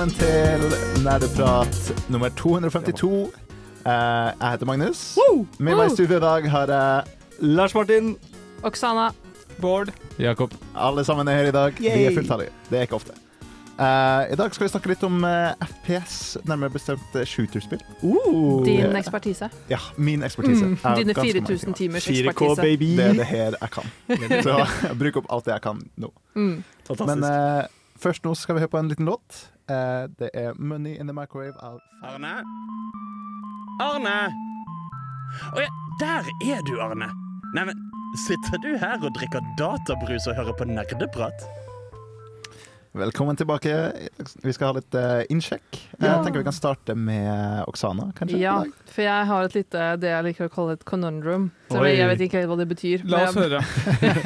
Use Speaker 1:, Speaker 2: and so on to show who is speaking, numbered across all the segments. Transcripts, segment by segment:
Speaker 1: Velkommen til Nerdeprat nummer 252. Eh, jeg heter Magnus. Med meg i studio i dag har jeg
Speaker 2: Lars Martin.
Speaker 3: Oksana.
Speaker 2: Bård. Jakob.
Speaker 1: Alle sammen er her i dag. Vi er fulltallige. Det er ikke ofte. Eh, I dag skal vi snakke litt om eh, FPS, nærmere bestemt shooterspill.
Speaker 3: Din ekspertise.
Speaker 1: Ja, min ekspertise.
Speaker 3: Mm. Dine 4000
Speaker 1: timer.
Speaker 3: timers
Speaker 2: 4K,
Speaker 3: ekspertise.
Speaker 2: baby.
Speaker 1: Det er det her jeg kan. Så jeg bruker opp alt det jeg kan nå.
Speaker 3: Mm.
Speaker 2: Fantastisk.
Speaker 1: Men først nå skal vi høre på en liten låt. Eh, det er 'Money in the Microwave' av
Speaker 4: Arne? Arne! Å ja, der er du, Arne. Neimen, sitter du her og drikker databrus og hører på nerdeprat?
Speaker 1: Velkommen tilbake. Vi skal ha litt uh, innsjekk. Jeg tenker vi kan starte med Oksana, kanskje.
Speaker 3: Ja, for jeg har et lite, det jeg liker å kalle et conundrum. Jeg vet ikke helt hva det betyr.
Speaker 2: La oss
Speaker 3: men
Speaker 2: høre.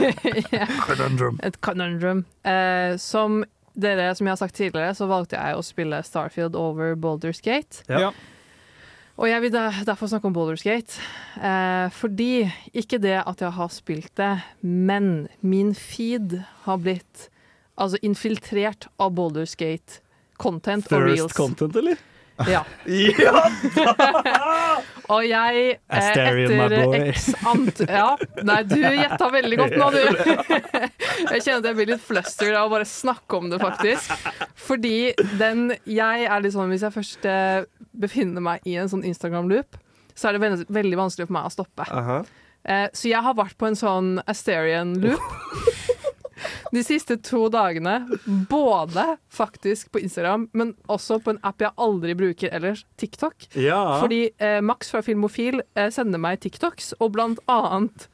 Speaker 3: Conundrum. Et conundrum. Uh, som dere, som jeg har sagt tidligere, så valgte jeg å spille Starfield over Baldur's Gate.
Speaker 2: Ja.
Speaker 3: Og jeg vil derfor snakke om Baldur's Gate. Eh, fordi ikke det at jeg har spilt det, men min feed har blitt altså infiltrert av Baldur's Gate content og reels.
Speaker 2: First content, eller?
Speaker 3: Ja.
Speaker 2: Ja!
Speaker 3: Og jeg eh, etter x ant... Ja. Nei, du gjetta veldig godt nå, du. Jeg kjenner at jeg blir litt flustered av å bare snakke om det, faktisk. Fordi den Jeg er litt sånn Hvis jeg først eh, befinner meg i en sånn Instagram-loop, så er det veldig, veldig vanskelig for meg å stoppe.
Speaker 2: Uh
Speaker 3: -huh. så jeg har vært på en sånn Asterion-loop de siste to dagene. Både faktisk på Instagram, men også på en app jeg aldri bruker ellers, TikTok.
Speaker 2: Ja.
Speaker 3: Fordi eh, Max fra Filmofil eh, sender meg TikToks, og blant annet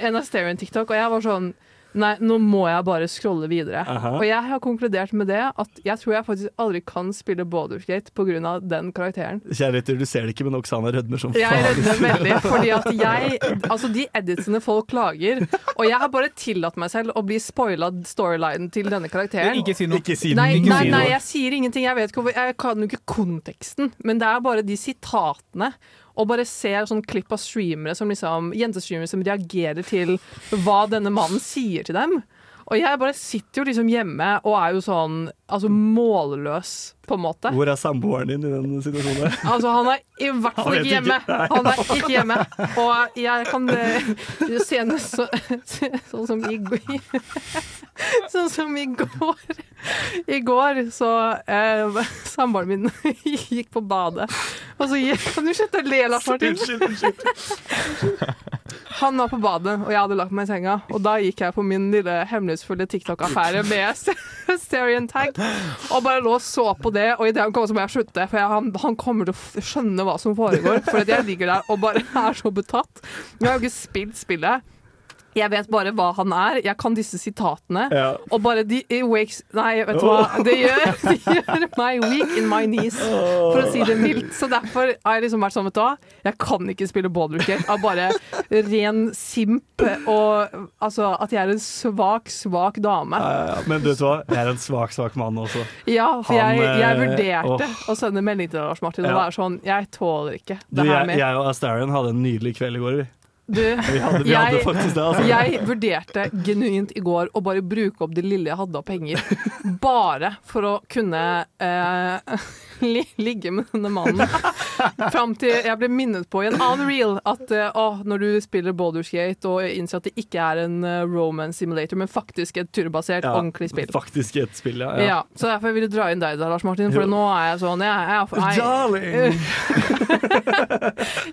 Speaker 3: en Asterion-TikTok, og jeg var sånn Nei, nå må jeg bare scrolle videre.
Speaker 2: Aha.
Speaker 3: Og jeg har konkludert med det at jeg tror jeg faktisk aldri kan spille Baldur's Gate pga. den karakteren.
Speaker 2: Kjærligheter, du ser det ikke, men Oksana rødmer som
Speaker 3: Jeg
Speaker 2: faen.
Speaker 3: rødmer veldig, fordi at jeg Altså, de editsene folk lager Og jeg har bare tillatt meg selv å bli spoila storylinen til denne karakteren.
Speaker 2: Ikke si noe. Ikke si
Speaker 3: Nei, nei, nei, jeg sier ingenting. Jeg vet ikke, jeg kan jo ikke konteksten, men det er bare de sitatene. Og bare ser sånn klipp av streamere som liksom, jentestreamere som reagerer til hva denne mannen sier til dem. Og jeg bare sitter jo liksom hjemme og er jo sånn altså målløs, på en måte.
Speaker 2: Hvor er samboeren din i den situasjonen?
Speaker 3: Altså, han er i hvert fall ikke hjemme. Han er ikke hjemme. Og jeg kan eh, senest så, sånn som i Sånn som i går. I går så eh, Samboeren min gikk på badet. Og så gikk Kan du slutte å le, Lars Martin? Han var på badet, og jeg hadde lagt meg i senga. Og da gikk jeg på min lille hemmelighetsfulle TikTok-affære med Asterion Tag og bare lå og så på det. Og idet han kommer, så må jeg slutte, for jeg, han, han kommer til å skjønne hva som foregår. For jeg ligger der og bare er så betatt. Jeg har jo ikke spilt spillet. Jeg vet bare hva han er. Jeg kan disse sitatene.
Speaker 2: Ja.
Speaker 3: Og bare de wakes Nei, vet du hva. Det gjør, gjør meg weak in my knees, for å si det mildt. Så derfor har jeg liksom vært sånn, vet du hva. Jeg kan ikke spille Baldur's Gate av bare ren simp og altså at jeg er en svak, svak dame.
Speaker 2: Ja. Men du vet hva, jeg er en svak, svak mann også.
Speaker 3: Ja, for jeg,
Speaker 2: Han,
Speaker 3: jeg
Speaker 2: eh,
Speaker 3: vurderte
Speaker 2: åh.
Speaker 3: å sende melding til Lars Martin og være sånn Jeg tåler ikke
Speaker 2: Du,
Speaker 3: det her
Speaker 2: jeg,
Speaker 3: med
Speaker 2: jeg og Astarion hadde en nydelig kveld i går. Vi,
Speaker 3: Du,
Speaker 2: vi, hadde, vi
Speaker 3: Jeg-
Speaker 2: det. Altså.
Speaker 3: Jeg vurderte genuint i går å bare bruke opp det lille jeg hadde av penger, bare for å kunne eh, li ligge med denne mannen. Fram til jeg ble minnet på i en annen reel at eh, når du spiller Baldur's Gate og innser at det ikke er en eh, romance simulator, men faktisk et turbasert,
Speaker 2: Ja,
Speaker 3: ordentlig spill.
Speaker 2: Faktisk et spill, ja.
Speaker 3: Ja. så derfor vil jeg dra inn deg da, Lars Martin, for
Speaker 2: Jo.
Speaker 3: nå er jeg sånn jeg, jeg, jeg,
Speaker 2: Darling!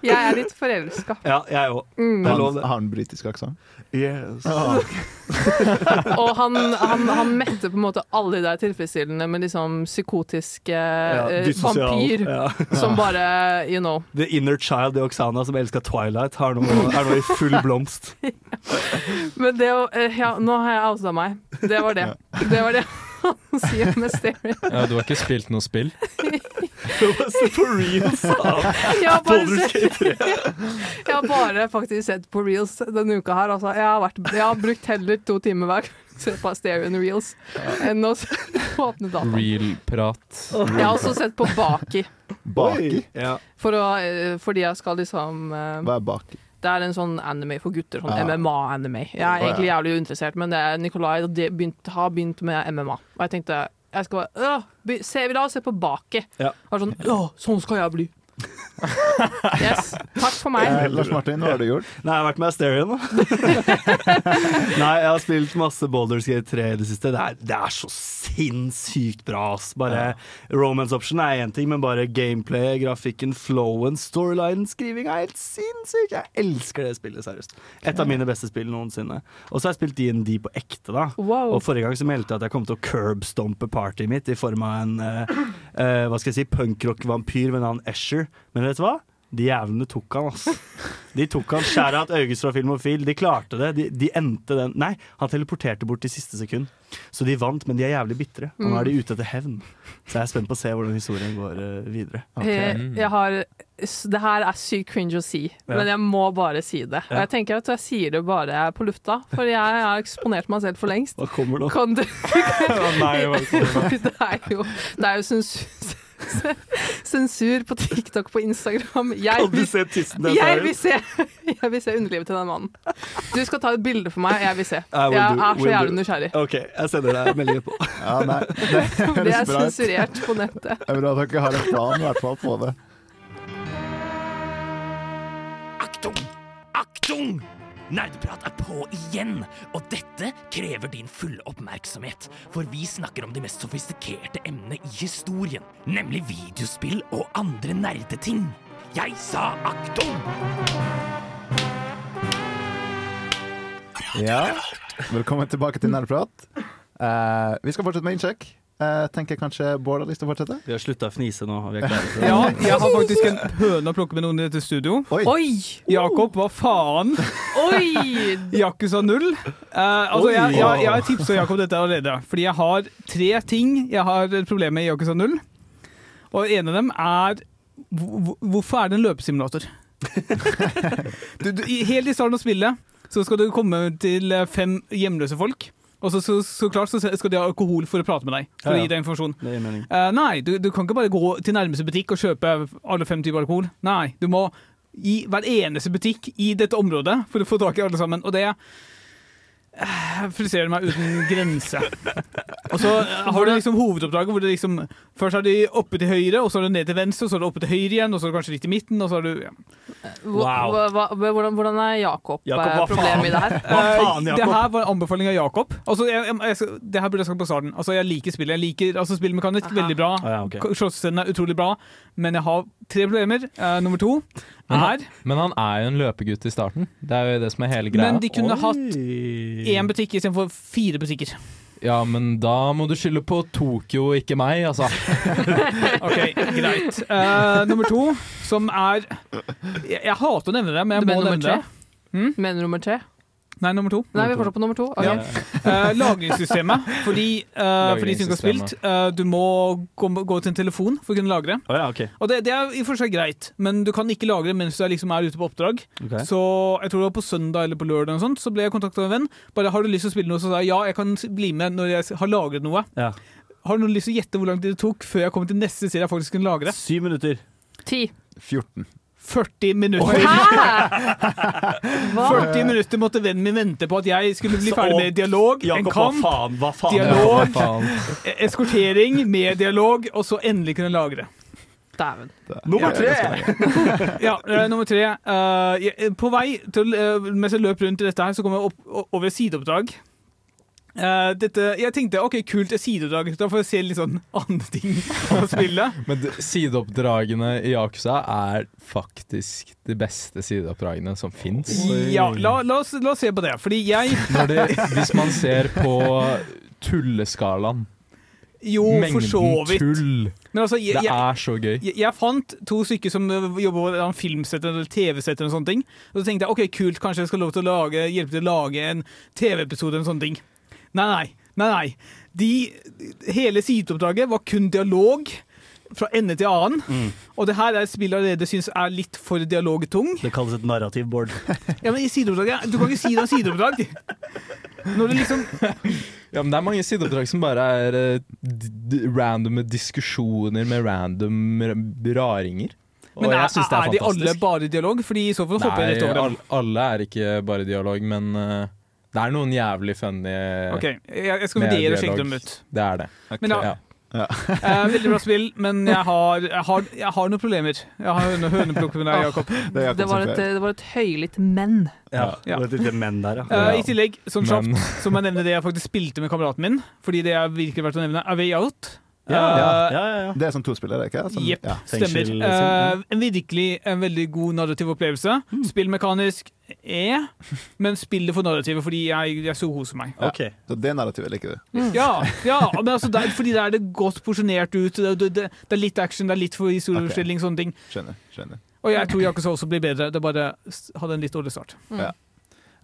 Speaker 3: jeg er litt forelska.
Speaker 2: Ja, jeg òg.
Speaker 3: Mm.
Speaker 1: Han, har han britisk aksent?
Speaker 2: Yes.
Speaker 3: Og han, han, han mette på en måte alle de der tilfredsstillende med liksom psykotiske
Speaker 2: Ja,
Speaker 3: eh, vampyr
Speaker 2: Ja.
Speaker 3: som bare, you know
Speaker 2: The inner child i Oksana som elska Twilight, har noe, er nå i full blomst.
Speaker 3: Men det å eh, Ja, nå har jeg outa meg. Det var det. Det var det han sier med Stereo.
Speaker 5: Ja, du har ikke spilt noe spill?
Speaker 2: For real, sa
Speaker 3: Jeg har bare
Speaker 2: Baldur's
Speaker 3: sett Jeg har bare faktisk sett på reels denne uka her. Altså, jeg, har vært, jeg har brukt heller to timer hver se på Stereo og reels enn å åpne data.
Speaker 5: Real-prat.
Speaker 3: Jeg har også sett på Baki,
Speaker 1: Baki?
Speaker 2: Ja.
Speaker 3: for å, eh, fordi jeg skal liksom eh,
Speaker 1: Hva er baki?
Speaker 3: Det er en sånn anime for gutter. Sånn
Speaker 1: Ja.
Speaker 3: MMA-anime. Jeg er egentlig jævlig uinteressert, men det Nikolai begynt, har begynt med MMA. Og jeg tenkte jeg skal bare se, La oss se på baket.
Speaker 2: Ja.
Speaker 3: Sånn, sånn skal jeg bli. yes. Takk for meg.
Speaker 1: Eh, Lars Martin, hva har du gjort?
Speaker 2: Nei, jeg har vært med Asterion, da. Nei, jeg har spilt masse Boulders Gate 3 i det siste. Det er, det er så sinnssykt bra, ass. Bare Romance option er én ting, men bare gameplay, grafikken, flowen, storylinen, skrivinga er helt sinnssykt! Jeg elsker det spillet, seriøst. Et av mine beste spill noensinne. Og så har jeg spilt DND på ekte, da.
Speaker 3: Wow.
Speaker 2: Og forrige gang så meldte jeg at jeg kom til å curbstompe partyet mitt i form av en uh, uh, hva skal jeg si, punkrock-vampyr ved navn Men vet du hva? De jævlene tok han, ass. De tok han. Skjæra et August fra Filmofil. De klarte det. De, de endte den Nei, han teleporterte bort i siste sekund. Så de vant, men de er jævlig bitre. Og nå er de ute etter hevn. Så jeg er spent på å se hvordan historien går eh, videre.
Speaker 3: Jeg, jeg har, det her er sykt cringe å si,
Speaker 2: Ja.
Speaker 3: men jeg må bare si det. Og jeg tenker at jeg sier det bare på lufta, for jeg har eksponert meg selv for lengst.
Speaker 2: Hva kommer nå?
Speaker 3: Kan du
Speaker 2: kommer nå?
Speaker 3: det er jo, det er jo sensur, sensur på TikTok, på Instagram. Jeg
Speaker 2: Kan du
Speaker 3: vil,
Speaker 2: se tissen din?
Speaker 3: jeg vil se, jeg vil se underlivet til den mannen. Du skal ta et bilde for meg, jeg vil se.
Speaker 2: Will
Speaker 3: Jeg
Speaker 2: do,
Speaker 3: er så jævlig nysgjerrig.
Speaker 2: OK, jeg sender deg melding på.
Speaker 1: Ja, nei, det
Speaker 3: Det
Speaker 1: høres
Speaker 3: er
Speaker 1: bra ut.
Speaker 3: sensurert på nettet.
Speaker 1: Det er bra at dere har en plan i hvert fall på det.
Speaker 6: Aktung! Aktung! Nerdeprat er på igjen, og dette krever din fulle oppmerksomhet. For vi snakker om de mest sofistikerte emnene i historien, nemlig videospill og andre nerdeting. Jeg sa aktum!
Speaker 1: Ja, velkommen tilbake til Nerdeprat. Uh, vi skal fortsette med innsjekk. Uh, tenker kanskje Bård har lyst til å fortsette?
Speaker 2: Vi har slutta å fnise nå. Vi er klare.
Speaker 7: Ja, jeg har faktisk en høne å plukke med noen i dette studio.
Speaker 1: Oi!
Speaker 3: Oi!
Speaker 7: Jakob, hva faen?
Speaker 3: Oi!
Speaker 7: Yakuza 0. Eh, altså,
Speaker 1: Oi,
Speaker 7: jeg, jeg, jeg har tipsa Jakob dette allerede. Fordi jeg har tre ting jeg har et problem med i Yakuza 0. Og en av dem er hvor- hvor- Hvorfor er det en løpesimulator? du, du, helt i starten av spillet så skal du komme til eh, fem hjemløse folk. Og så, så, så klart så skal de ha alkohol for å prate med deg. For
Speaker 2: Ja, ja.
Speaker 7: å gi deg informasjon. Eh, nei, du, du kan ikke bare gå til nærmeste butikk og kjøpe alle fem typer alkohol. Nei, du må i hver eneste butikk i dette området for å få tak i alle sammen. Og det eh, frustrerer meg uten grense. Og så har du liksom hovedoppdraget hvor det liksom Først er de oppe til høyre, og så er det ned til venstre, og så er det oppe til høyre igjen, og så er det kanskje litt i midten, og så er du ja.
Speaker 3: wow. Hvordan, hvordan er Jakob,
Speaker 2: Jakob,
Speaker 3: eh, problemet i det her?
Speaker 2: Hva faen,
Speaker 7: Eh,
Speaker 2: Jakob?
Speaker 7: Det her var en anbefaling av Jakob. Altså, jeg, jeg, jeg, det her burde jeg sagt på starten. Altså, jeg liker spillet. Jeg liker altså,
Speaker 3: spillmekanikk
Speaker 7: veldig bra.
Speaker 2: Ah, ja,
Speaker 7: okay. Er utrolig bra, men jeg har tre problemer. Uh, nummer to er
Speaker 5: Men han er jo en løpegutt i starten. Det er jo det som er hele greia.
Speaker 7: Men de kunne hatt
Speaker 2: Oi.
Speaker 7: én butikk istedenfor fire butikker.
Speaker 5: Ja, men da må du skylde på Tokyo, ikke meg, altså.
Speaker 7: Ok, greit. Uh, nummer to, som er Jeg, jeg hater å nevne det, men
Speaker 3: Du
Speaker 7: jeg må nevne
Speaker 3: nummer
Speaker 7: det.
Speaker 3: Mener nummer tre?
Speaker 7: Nei, nummer to.
Speaker 3: Nei, vi er fortsatt på nummer to. Okay.
Speaker 7: Ja. Eh, lagringssystemet. Fordi, eh, for de som ikke har spilt, eh, du må gå, gå til en telefon for å kunne lagre.
Speaker 2: Oh, ja, okay.
Speaker 7: Og det, det er i og for seg greit, men du kan ikke lagre mens du er, liksom er ute på oppdrag.
Speaker 2: Okay.
Speaker 7: Så jeg tror det var på søndag eller på lørdag, sånt, så ble jeg kontakta av en venn. Bare 'Har du lyst til å spille noe?' Så sa jeg ja, jeg kan bli med når jeg har lagret noe.
Speaker 2: Ja.
Speaker 7: Har du noen lyst til å gjette hvor lang tid det tok før jeg kom til neste serie jeg faktisk kunne lagre?
Speaker 2: Syv minutter.
Speaker 3: Ti.
Speaker 1: 14.
Speaker 7: 40 minutter.
Speaker 3: Hæ?!
Speaker 7: 40 minutter måtte vennen min vente på at jeg skulle bli ferdig med dialog, en
Speaker 2: kamp, hva faen? Hva faen?
Speaker 7: dialog,
Speaker 5: Faen.
Speaker 7: eskortering med dialog, og så endelig kunne lagre.
Speaker 3: Dæven.
Speaker 2: Nummer
Speaker 1: Ja,
Speaker 2: tre!
Speaker 7: Ja, eh, nummer tre. Uh, på vei til, uh, mens jeg løp rundt i dette her, så kom jeg opp, over et sideoppdrag. Eh, dette, jeg tenkte ok, kult, sideoppdrag. Får jeg se litt sånn andre ting av spillet.
Speaker 5: Men det- sideoppdragene i Yakuza er faktisk de beste sideoppdragene som fins.
Speaker 7: Ja, la, la, oss, la oss se på det. Fordi jeg
Speaker 5: Hvis man ser på tulleskalaen
Speaker 7: Jo, for så
Speaker 5: Mengden
Speaker 7: vidt.
Speaker 5: tull.
Speaker 7: Men altså, jeg,
Speaker 5: Det er så gøy.
Speaker 7: jeg, jeg fant to stykker som øh, jobber på filmsett eller TV-sett og sånne ting. Og så tenkte jeg ok, kult, kanskje jeg skal lov til å lage, hjelpe til å lage en TV-episode eller sånne ting. Nei, nei. nei, nei. De, hele sideoppdraget var kun dialog fra ende til annen. Og det her er et spill allerede syns er litt for dialogtung.
Speaker 2: Det kalles et narrativ board.
Speaker 7: Ja, men i sideoppdraget Du kan ikke si det er sideoppdrag. Når det liksom
Speaker 5: Ja, men Det er mange sideoppdrag som bare er uh, d randomme diskusjoner med random raringer.
Speaker 7: Men er,
Speaker 5: er, er,
Speaker 7: er de alle bare dialog? Fordi i så fall hopper jeg rett over dem.
Speaker 5: alle er ikke bare dialog, men eh, det er noen jævlig funny
Speaker 7: Ok, jeg, jeg skal
Speaker 5: med
Speaker 7: vurdere å sjekke dem ut.
Speaker 5: Det er det.
Speaker 7: Men ja,
Speaker 5: Ja.
Speaker 7: Eh, veldig bra spill, men jeg har, jeg har, jeg har noen problemer. Jeg har høne, høneplukk med deg, Jakob.
Speaker 1: Det er
Speaker 3: Det var et, det var et høylytt men.
Speaker 2: Ja,
Speaker 7: Ja.
Speaker 2: var et lite menn der, ja.
Speaker 7: Eh, I tillegg, som kjapt, så må jeg nevne det jeg faktisk spilte med kameraten min. Fordi det er virkelig verdt å nevne. er Way Out.
Speaker 2: Ja,
Speaker 7: uh,
Speaker 2: ja, ja, ja.
Speaker 1: Det er sånn tospillere, ikke sant?
Speaker 7: Jepp,
Speaker 1: Ja.
Speaker 7: stemmer.
Speaker 2: fengsel-
Speaker 7: Eh, en virkelig en veldig god narrativ opplevelse. Spillmekanisk er, men spiller for narrativet fordi jeg, jeg så koser meg.
Speaker 1: Ja.
Speaker 2: Okay.
Speaker 1: Så det narrativet liker du.
Speaker 7: Ja, ja men altså det er, fordi der er det godt porsjonert ut. Det, det, det, det er litt action, det er litt for historiefortelling, sånne ting.
Speaker 1: Skjønner. skjønner.
Speaker 7: Og jeg tror Yakuza også blir bedre. Det bare hadde en litt dårlig start.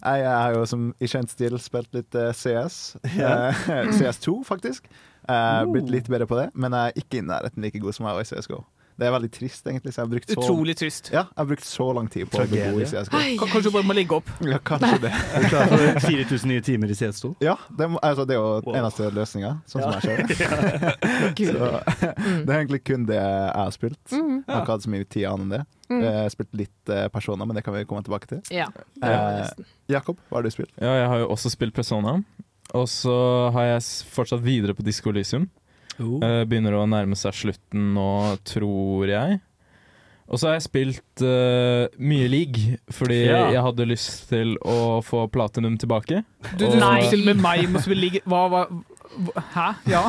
Speaker 1: Jeg har jo som i kjent stil spilt litt CS. Yeah. CS2, faktisk. Eh, blitt litt bedre på det, men jeg er ikke i nærheten like god som jeg var i CSGO. Det er veldig trist, egentlig. Så jeg har brukt så,
Speaker 7: Utrolig trist.
Speaker 1: ja, jeg har brukt så lang tid på å bli god i
Speaker 2: Tragedie.
Speaker 1: CSGO.
Speaker 7: Ka- Kanskje du bare må ligge opp.
Speaker 1: Ja, kanskje det.
Speaker 2: Er du klar for 4000 nye timer i CS2?
Speaker 1: Ja, det, altså, det er jo
Speaker 2: Wow.
Speaker 1: eneste løsninga, sånn som jeg ser det. Så, det er egentlig kun det jeg har spilt. Jeg har ikke hatt så mye tid annet enn det. Jeg har spilt litt eh, personer, men det kan vi komme tilbake til.
Speaker 3: Ja.
Speaker 1: Eh, Jakob, hva har du spilt?
Speaker 5: Ja, jeg har jo også spilt Persona. Og så har jeg fortsatt videre på Disko Elysium. Eh, begynner å nærme seg slutten nå, tror jeg. Og så har jeg spilt uh, mye league, fordi
Speaker 2: Ja.
Speaker 5: jeg hadde lyst til å få platinum tilbake.
Speaker 7: Du, du
Speaker 5: Og-
Speaker 7: til med meg må spille league. hva, hva, hva Hæ? Ja.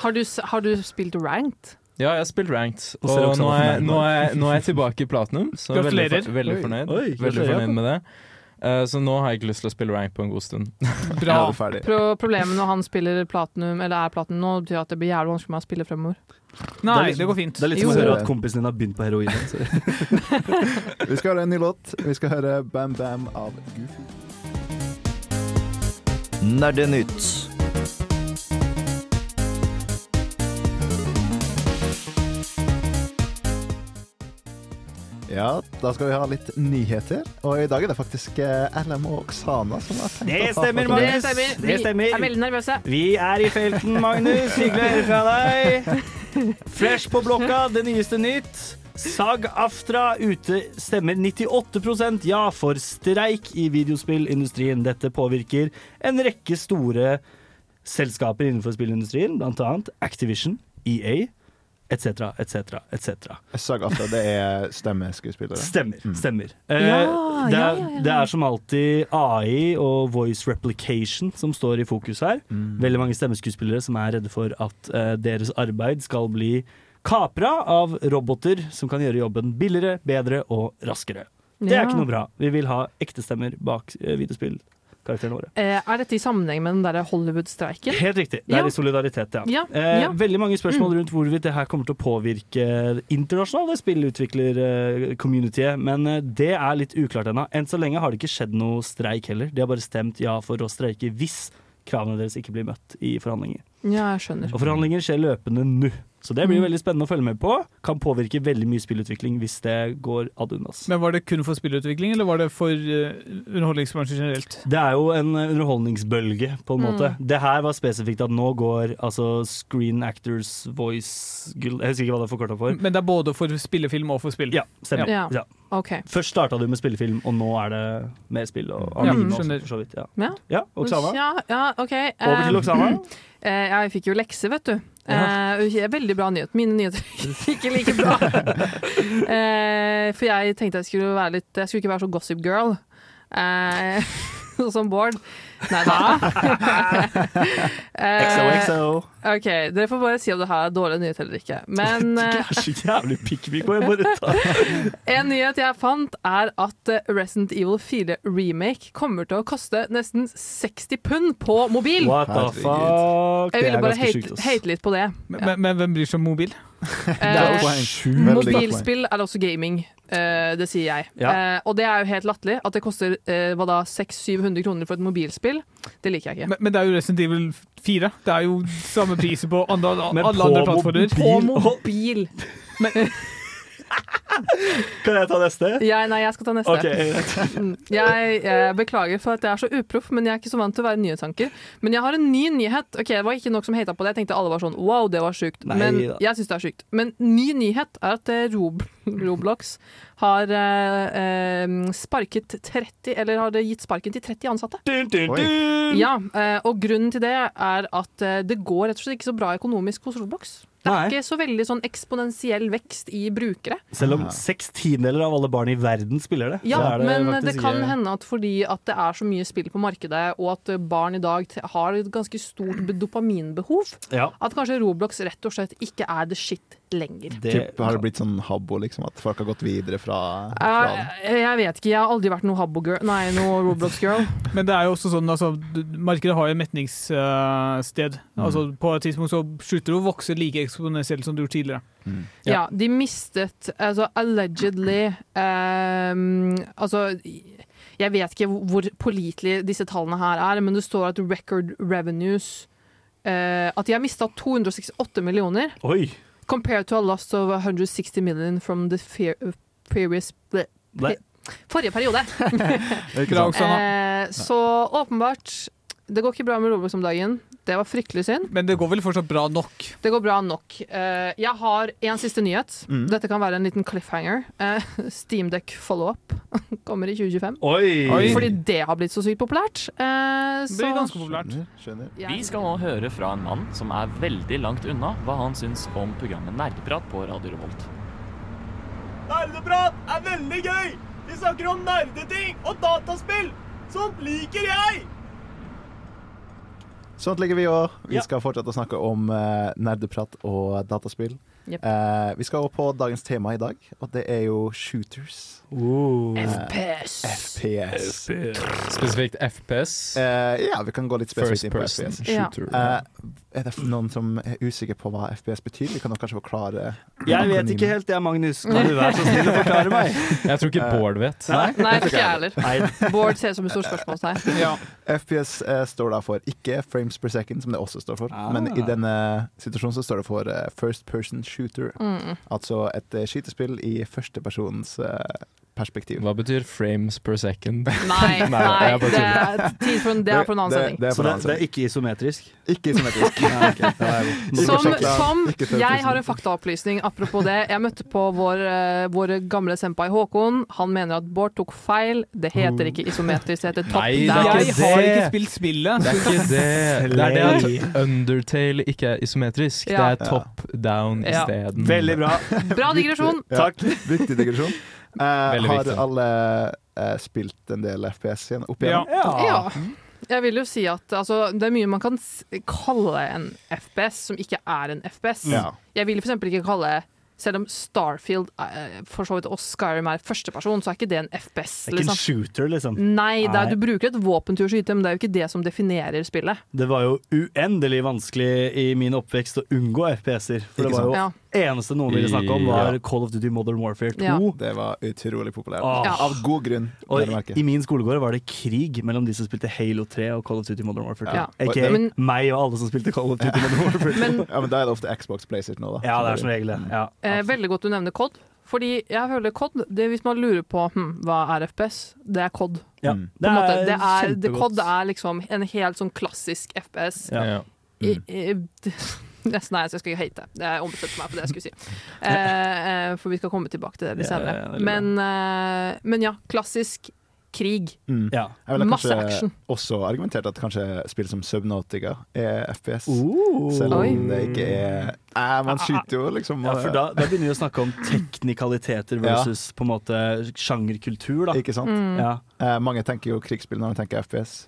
Speaker 3: Har, du, har du spilt ranked?
Speaker 5: Ja, jeg har spilt ranked,
Speaker 2: Og
Speaker 5: og nå er, nå, er, nå er jeg tilbake i platinum. Så jeg er veldig, veldig fornøyd.
Speaker 2: Oi,
Speaker 5: veldig fornøyd med det. Eh, så nå har jeg ikke lyst til å spille rank på en god stund.
Speaker 7: Bra.
Speaker 3: Pro problemet når han spiller platinum, eller er platinum nå, betyr at det blir jævlig vanskelig for meg å spille fremover.
Speaker 7: Nei,
Speaker 2: Det er
Speaker 7: det går fint.
Speaker 2: Det er litt som å høre at kompisen din har begynt på heroin.
Speaker 1: Vi skal høre en ny låt. Vi skal høre Bam Bam av Goofy.
Speaker 8: Nerdenytt.
Speaker 1: Ja, da skal vi ha litt nyheter. Og i dag er det faktisk eh, LM og Oksana som har tenkt
Speaker 2: Det
Speaker 1: å ha
Speaker 2: stemmer,
Speaker 1: Det
Speaker 2: Magnus. Det stemmer.
Speaker 3: Vi er veldig nervøse.
Speaker 2: Vi er i felten, Magnus. Hyggelig å høre fra deg. Flash på blokka, det nyeste nytt. Sag Aftra ute stemmer 98 ja for streik i videospillindustrien. Dette påvirker en rekke store selskaper innenfor spillindustrien, annet Activision, EA, etc., etc., etc.
Speaker 1: sa at det er stemmeskuespillere.
Speaker 2: Stemmer.
Speaker 1: Mm.
Speaker 2: stemmer. Eh,
Speaker 3: Ja,
Speaker 2: det, er,
Speaker 3: ja, ja.
Speaker 2: det er som alltid AI og voice replication som står i fokus her.
Speaker 1: Mm.
Speaker 2: Veldig mange stemmeskuespillere som er redde for at eh, deres arbeid skal bli kapra av roboter som kan gjøre jobben billigere, bedre og raskere. Det er ikke noe bra. Vi vil ha ekte stemmer bak uh, videospillkarakterene våre.
Speaker 3: Eh, er dette i sammenheng med den der Hollywood-streiken?
Speaker 2: Helt riktig. Det
Speaker 3: Ja.
Speaker 2: er i solidaritet, ja.
Speaker 3: Ja,
Speaker 2: Eh,
Speaker 3: ja.
Speaker 2: Veldig mange spørsmål rundt hvorvidt det her kommer til å påvirke internasjonale spillutvikler-communityet, men eh, det er litt uklart ennå. Enn så lenge har det ikke skjedd noe streik heller. De har bare stemt ja for å streike hvis kravene deres ikke blir møtt i forhandlinger.
Speaker 3: Ja, jeg skjønner.
Speaker 2: Og forhandlinger skjer løpende nå. Så det blir
Speaker 3: Mm.
Speaker 2: veldig spennende å følge med på. Kan påvirke veldig mye spillutvikling hvis det går ad undas.
Speaker 7: Men Var det kun for spillutvikling, eller var det for uh, underholdningsbransjen generelt?
Speaker 2: Det er jo en eh, underholdningsbølge, på en måte. Det her var spesifikt at nå går altså Screen Actors Voice Guild Jeg husker ikke hva det er forkorta for.
Speaker 7: Men det er både for spillefilm og for spill?
Speaker 2: Ja, stemmer.
Speaker 3: Ja.
Speaker 2: Ja.
Speaker 3: Okay.
Speaker 2: Først starta du med spillefilm, og nå er det mer spill. Og
Speaker 7: Ja,
Speaker 2: anime også,
Speaker 7: skjønner.
Speaker 2: for så vidt. Ja,
Speaker 3: Ja.
Speaker 2: ja Oksana?
Speaker 3: Ja, ja, OK.
Speaker 2: Over til
Speaker 3: Eh,
Speaker 2: Oksana.
Speaker 3: eh, jeg fikk jo lekse, vet du.
Speaker 2: Ja.
Speaker 3: Eh, veldig bra nyhet. Mine nyheter ikke like bra. eh, for jeg tenkte jeg skulle være litt Jeg skulle ikke være så gossip girl. Eh, som Bård. Nei da. Eh,
Speaker 2: XOXO.
Speaker 3: OK, dere får bare si om det her er dårlig nyhet eller ikke. Men
Speaker 2: Det
Speaker 3: eh,
Speaker 2: er så jævlig og jeg bare tar
Speaker 3: en nyhet jeg fant, er at eh, Resident Evil 4 Remake kommer til å koste nesten 60 pund på mobil.
Speaker 2: What the fuck?
Speaker 3: Jeg ville bare hate, hate litt på det.
Speaker 7: Men, men, men hvem bryr seg om mobil?
Speaker 3: Eh. Mobilspill er også gaming, eh, det sier jeg.
Speaker 2: Ja.
Speaker 3: Eh, og det er jo helt latterlig. At det koster eh, 600-700 kroner for et mobilspill, det liker jeg ikke.
Speaker 7: Men, men det er jo Resident Evil 4. Det er jo samme priser på andre, alle
Speaker 2: på
Speaker 7: andre plattformer.
Speaker 3: På
Speaker 2: mobil.
Speaker 3: mobil!
Speaker 2: Kan jeg ta neste?
Speaker 3: Ja, nei, jeg skal ta neste.
Speaker 2: Okay.
Speaker 3: Mm. Jeg, jeg beklager for at jeg er så uproff, men jeg er ikke så vant til å være nyhetsanker. Men jeg har en ny nyhet. Ok, Det var ikke nok som hata på det. Jeg tenkte alle var sånn wow, det var sjukt.
Speaker 2: Nei
Speaker 3: Men
Speaker 2: da.
Speaker 3: jeg syns det er sjukt. Men ny nyhet er at eh, Rob Roblox har eh, eh, sparket 30 Eller har det gitt sparken til 30 ansatte.
Speaker 2: Dun, dun, dun.
Speaker 3: Ja, eh, og grunnen til det er at eh, det går rett og slett ikke så bra økonomisk hos Roblox. Det er
Speaker 2: Nei.
Speaker 3: ikke så veldig sånn eksponentiell vekst i brukere.
Speaker 2: Selv om seks tiendedeler av alle barn i verden spiller det.
Speaker 3: Ja,
Speaker 2: det
Speaker 3: men
Speaker 2: faktisk
Speaker 3: det kan
Speaker 2: ikke-
Speaker 3: hende at fordi at det er så mye spill på markedet, og at barn i dag har et ganske stort dopaminbehov,
Speaker 2: Ja,
Speaker 3: at kanskje Roblox rett og slett ikke er the shit lenger.
Speaker 2: det
Speaker 1: Typ, har det blitt sånn habbo, liksom? At folk har gått videre fra, fra
Speaker 3: Jeg, jeg vet ikke, jeg har aldri vært noe Habbo-girl, nei, noe Roblox-girl.
Speaker 7: Men det er jo også sånn, altså, markedet har jo et metningssted.
Speaker 1: Mm.
Speaker 7: Altså, på et tidspunkt så slutter det å vokse like eksponentielt som det gjorde tidligere.
Speaker 3: Ja. de mistet altså allegedly um, Altså jeg vet ikke hvor pålitelige disse tallene her er, men det står at record revenues eh, At de har mista 268 millioner
Speaker 2: Oi!
Speaker 3: Compared to a loss of 160 million from the fe- previous ble-
Speaker 2: Ble-
Speaker 3: Forrige periode. Eh, så åpenbart Det går ikke bra med Roblox om dagen. Det var fryktelig synd.
Speaker 7: Men det går vel fortsatt bra nok.
Speaker 3: Det går bra nok. Eh, jeg har en siste nyhet.
Speaker 1: Mm.
Speaker 3: Dette kan være en liten cliffhanger. Uh, Steamdeck follow-up kommer i 2025.
Speaker 2: Oi!
Speaker 7: Oi.
Speaker 3: Fordi det har blitt så sykt populært. Eh,
Speaker 7: Det
Speaker 3: så
Speaker 7: blir ganske populært.
Speaker 1: Skjønner, skjønner.
Speaker 8: Vi skal nå høre fra en mann som er veldig langt unna hva han syns om programmet Nerdeprat på Radio Revolt.
Speaker 6: Nerdeprat er veldig gøy! Vi snakker om nerdeting og dataspill! Sånt liker jeg!
Speaker 1: Sånn ligger vi òg. Vi
Speaker 2: Ja.
Speaker 1: skal fortsette å snakke om eh, nerdeprat og dataspill.
Speaker 3: Jepp.
Speaker 1: Uh, vi skal over på dagens tema i dag, og det er jo shooters.
Speaker 2: Uh,
Speaker 3: FPS.
Speaker 1: FPS.
Speaker 5: Spesifikt FPS.
Speaker 1: Uh, ja, vi kan gå litt spesifikt inn på FPS.
Speaker 5: Shooter.
Speaker 1: Eh, er det noen som er usikker på hva FPS betyr? Vi kan kanskje forklare.
Speaker 2: Jeg vet ikke helt, jeg, Magnus. Kan du være så snill å forklare meg?
Speaker 5: Jeg tror ikke Bård vet.
Speaker 3: Nei, Nei ikke jeg heller. Bård ser ut som et stort spørsmålstegn.
Speaker 7: Ja.
Speaker 1: FPS eh, står da for ikke frames per second, som det også står for.
Speaker 2: Ah.
Speaker 1: Men i denne situasjonen så står det for eh, first person shooter.
Speaker 3: Mm.
Speaker 1: Altså et skytespill i førstepersons uh, perspektiv.
Speaker 5: Hva betyr frames per second?
Speaker 3: Nei,
Speaker 5: Nei,
Speaker 3: nei, det er, tid for det er for en annen
Speaker 1: det,
Speaker 3: sending.
Speaker 1: det er
Speaker 2: Så det, det er ikke isometrisk?
Speaker 1: Ikke
Speaker 2: isometrisk. nei, okay.
Speaker 1: Ikke
Speaker 3: Som, som jeg har en faktaopplysning apropos det. Jeg møtte på vår, eh, vår gamle senpai Håkon. Han mener at Bård tok feil. Det heter ikke isometrisk, det heter top
Speaker 5: Nei,
Speaker 3: down.
Speaker 7: Jeg har ikke spilt spillet.
Speaker 5: Det er ikke det. Det er det at Undertale ikke er isometrisk.
Speaker 3: Ja.
Speaker 5: Det er top down
Speaker 3: Ja.
Speaker 5: isteden.
Speaker 2: Veldig bra.
Speaker 3: Bra digresjon.
Speaker 1: Ja,
Speaker 2: Takk.
Speaker 1: Viktig digresjon. Eh,
Speaker 5: Veldig
Speaker 1: har
Speaker 5: viktig.
Speaker 1: alle eh, spilt en del FPS igjen opp igjen?
Speaker 3: Ja. Jeg vil jo si at altså, det er mye man kan kalle en FPS som ikke er en FPS.
Speaker 1: Ja.
Speaker 3: Jeg vil eksempel ikke kalle selv om Starfield eh, for så vidt og Skyrim er førsteperson, så er ikke det en FPS.
Speaker 2: Det er ikke en
Speaker 3: Liksom.
Speaker 2: shooter, liksom.
Speaker 3: Nei, det er, du bruker et våpen til å skyte, men det er jo ikke det som definerer spillet.
Speaker 2: Det var jo uendelig vanskelig i min oppvekst å unngå FPS-er. For det var jo
Speaker 3: Ja.
Speaker 2: Eneste noen ville snakke om, var
Speaker 5: Ja.
Speaker 2: Call of Duty Modern Warfare 2.
Speaker 3: Ja.
Speaker 1: Det var utrolig populært.
Speaker 2: Åh.
Speaker 3: Ja.
Speaker 1: Av god grunn,
Speaker 2: Og i min skolegård var det krig mellom de som spilte Halo 3 og Call of Duty Modern Warfare 2.
Speaker 3: Ja.
Speaker 2: Aka
Speaker 3: Men-
Speaker 2: meg og alle som spilte Call of Duty Modern Warfare 2.
Speaker 3: Men
Speaker 1: Ja, men da er det ofte Xbox Placer nå, da.
Speaker 2: ja, det er som regel det. Ja.
Speaker 3: eh, veldig godt du nevner COD. Fordi jeg føler COD, det, hvis man lurer på hm, hva er FPS, det er COD.
Speaker 2: Ja.
Speaker 1: Mm.
Speaker 3: På en måte. Det er, det,
Speaker 2: kjempegodt.
Speaker 3: COD er liksom en helt sånn klassisk FPS.
Speaker 2: Ja.
Speaker 5: Ja.
Speaker 1: Mm.
Speaker 3: i, Nesten nei, så jeg skal ikke hate. Det er ombestemt meg på det jeg skulle si. Eh, eh, for vi skal komme tilbake til det litt
Speaker 2: Ja,
Speaker 3: senere.
Speaker 2: ja,
Speaker 3: Men, eh, men ja, klassisk krig.
Speaker 1: Mm.
Speaker 2: Ja.
Speaker 1: Jeg ville
Speaker 3: Masse
Speaker 1: kanskje
Speaker 3: action.
Speaker 1: også argumentert at kanskje spill som Subnautica er FPS.
Speaker 2: Uh,
Speaker 1: Selv
Speaker 3: Oi.
Speaker 1: om det ikke er eh, Man skyter jo liksom
Speaker 2: Ja, for da, da begynner vi å snakke om teknikaliteter versus på en måte sjangerkultur, da.
Speaker 1: Ikke sant?
Speaker 3: Mm.
Speaker 2: Ja.
Speaker 1: Eh, mange tenker jo krigsspill når de tenker FPS.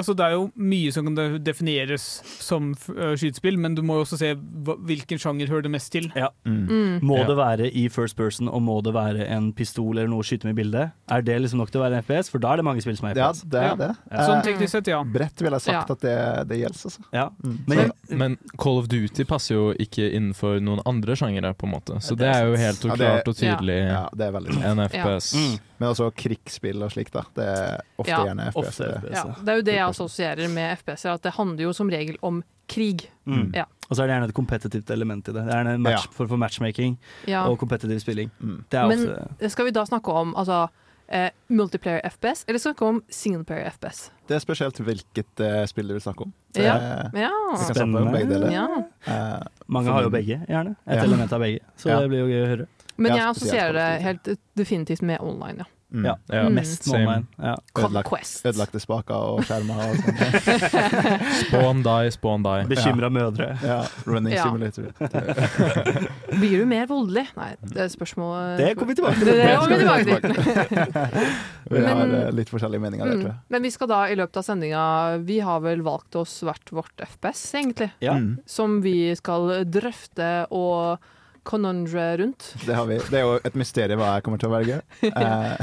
Speaker 7: Altså, det er jo mye som kan defineres som skytespill, men du må jo også se hvilken sjanger hører det mest til.
Speaker 2: Ja.
Speaker 3: Mm.
Speaker 2: Må
Speaker 5: Ja.
Speaker 2: det være i first person, og må det være en pistol eller noe å skyte med i bildet? Er det liksom nok til å være en FPS? For da er det mange spill som er
Speaker 1: Ja,
Speaker 2: FPS.
Speaker 1: det er det.
Speaker 7: Sånn
Speaker 1: Eh,
Speaker 7: teknisk sett, ja.
Speaker 1: Bredt ville jeg sagt
Speaker 3: Ja.
Speaker 1: at det, det gjelder, altså.
Speaker 2: Ja.
Speaker 1: Mm.
Speaker 2: Men
Speaker 5: Men, Call of Duty passer jo ikke innenfor noen andre sjangere, på en måte. Så
Speaker 2: Ja,
Speaker 5: det
Speaker 2: det er
Speaker 5: jo helt
Speaker 1: Ja,
Speaker 5: og klart og tydelig
Speaker 1: Ja, det er veldig
Speaker 5: en FPS.
Speaker 2: Mm.
Speaker 1: Men også krigsspill og slikt, da. Det er ofte
Speaker 3: Ja,
Speaker 1: gjerne FPS.
Speaker 2: ofte
Speaker 1: det.
Speaker 2: FPS.
Speaker 3: Ja, det er jo det jeg assosierer med FPS-er, at det handler jo som regel om krig.
Speaker 2: mm.
Speaker 3: Ja.
Speaker 2: Og så er det gjerne et kompetitivt element i det. Det er en match,
Speaker 1: Ja.
Speaker 2: for, for matchmaking
Speaker 3: Ja.
Speaker 2: og kompetitiv spilling.
Speaker 1: Mm.
Speaker 2: Det er
Speaker 3: Men
Speaker 2: også...
Speaker 3: skal vi da snakke om altså, eh, multiplayer FPS, eller snakke om singleplayer FPS?
Speaker 1: Det er spesielt hvilket eh, spill du vil snakke om. Så,
Speaker 3: Ja.
Speaker 1: eh,
Speaker 3: Ja.
Speaker 1: vi deler.
Speaker 3: ja.
Speaker 1: Eh,
Speaker 2: Mange har jo begge, gjerne. Et
Speaker 1: Ja.
Speaker 2: element av begge. Så
Speaker 1: Ja.
Speaker 2: det blir jo gøy å høre.
Speaker 3: Men jeg assosierer det helt definitivt med online, ja.
Speaker 1: Mm.
Speaker 3: Ja.
Speaker 5: Ja,
Speaker 3: Mm.
Speaker 2: Mest online. Ja.
Speaker 1: Ødelagt-
Speaker 3: Conquest.
Speaker 1: Ødelagte spaker og skjermer og sånt.
Speaker 5: Spawn die, spawn die.
Speaker 2: Bekymra mødre.
Speaker 1: Ja, running
Speaker 3: Ja.
Speaker 1: simulator.
Speaker 3: Blir du mer voldelig? Nei, det er spørsmålet
Speaker 2: Det kommer vi tilbake til.
Speaker 3: det kommer vi tilbake til.
Speaker 1: Vi har
Speaker 3: Men-
Speaker 1: eh, litt forskjellige meninger der,
Speaker 3: Mm.
Speaker 1: tror jeg.
Speaker 3: Men vi skal da i løpet av sendinga Vi har vel valgt oss hvert vårt FPS, egentlig.
Speaker 2: Ja.
Speaker 1: Mm.
Speaker 3: Som vi skal drøfte og conundre rundt.
Speaker 1: Det har vi. Det er jo et mysterium hva jeg kommer til å velge. ja.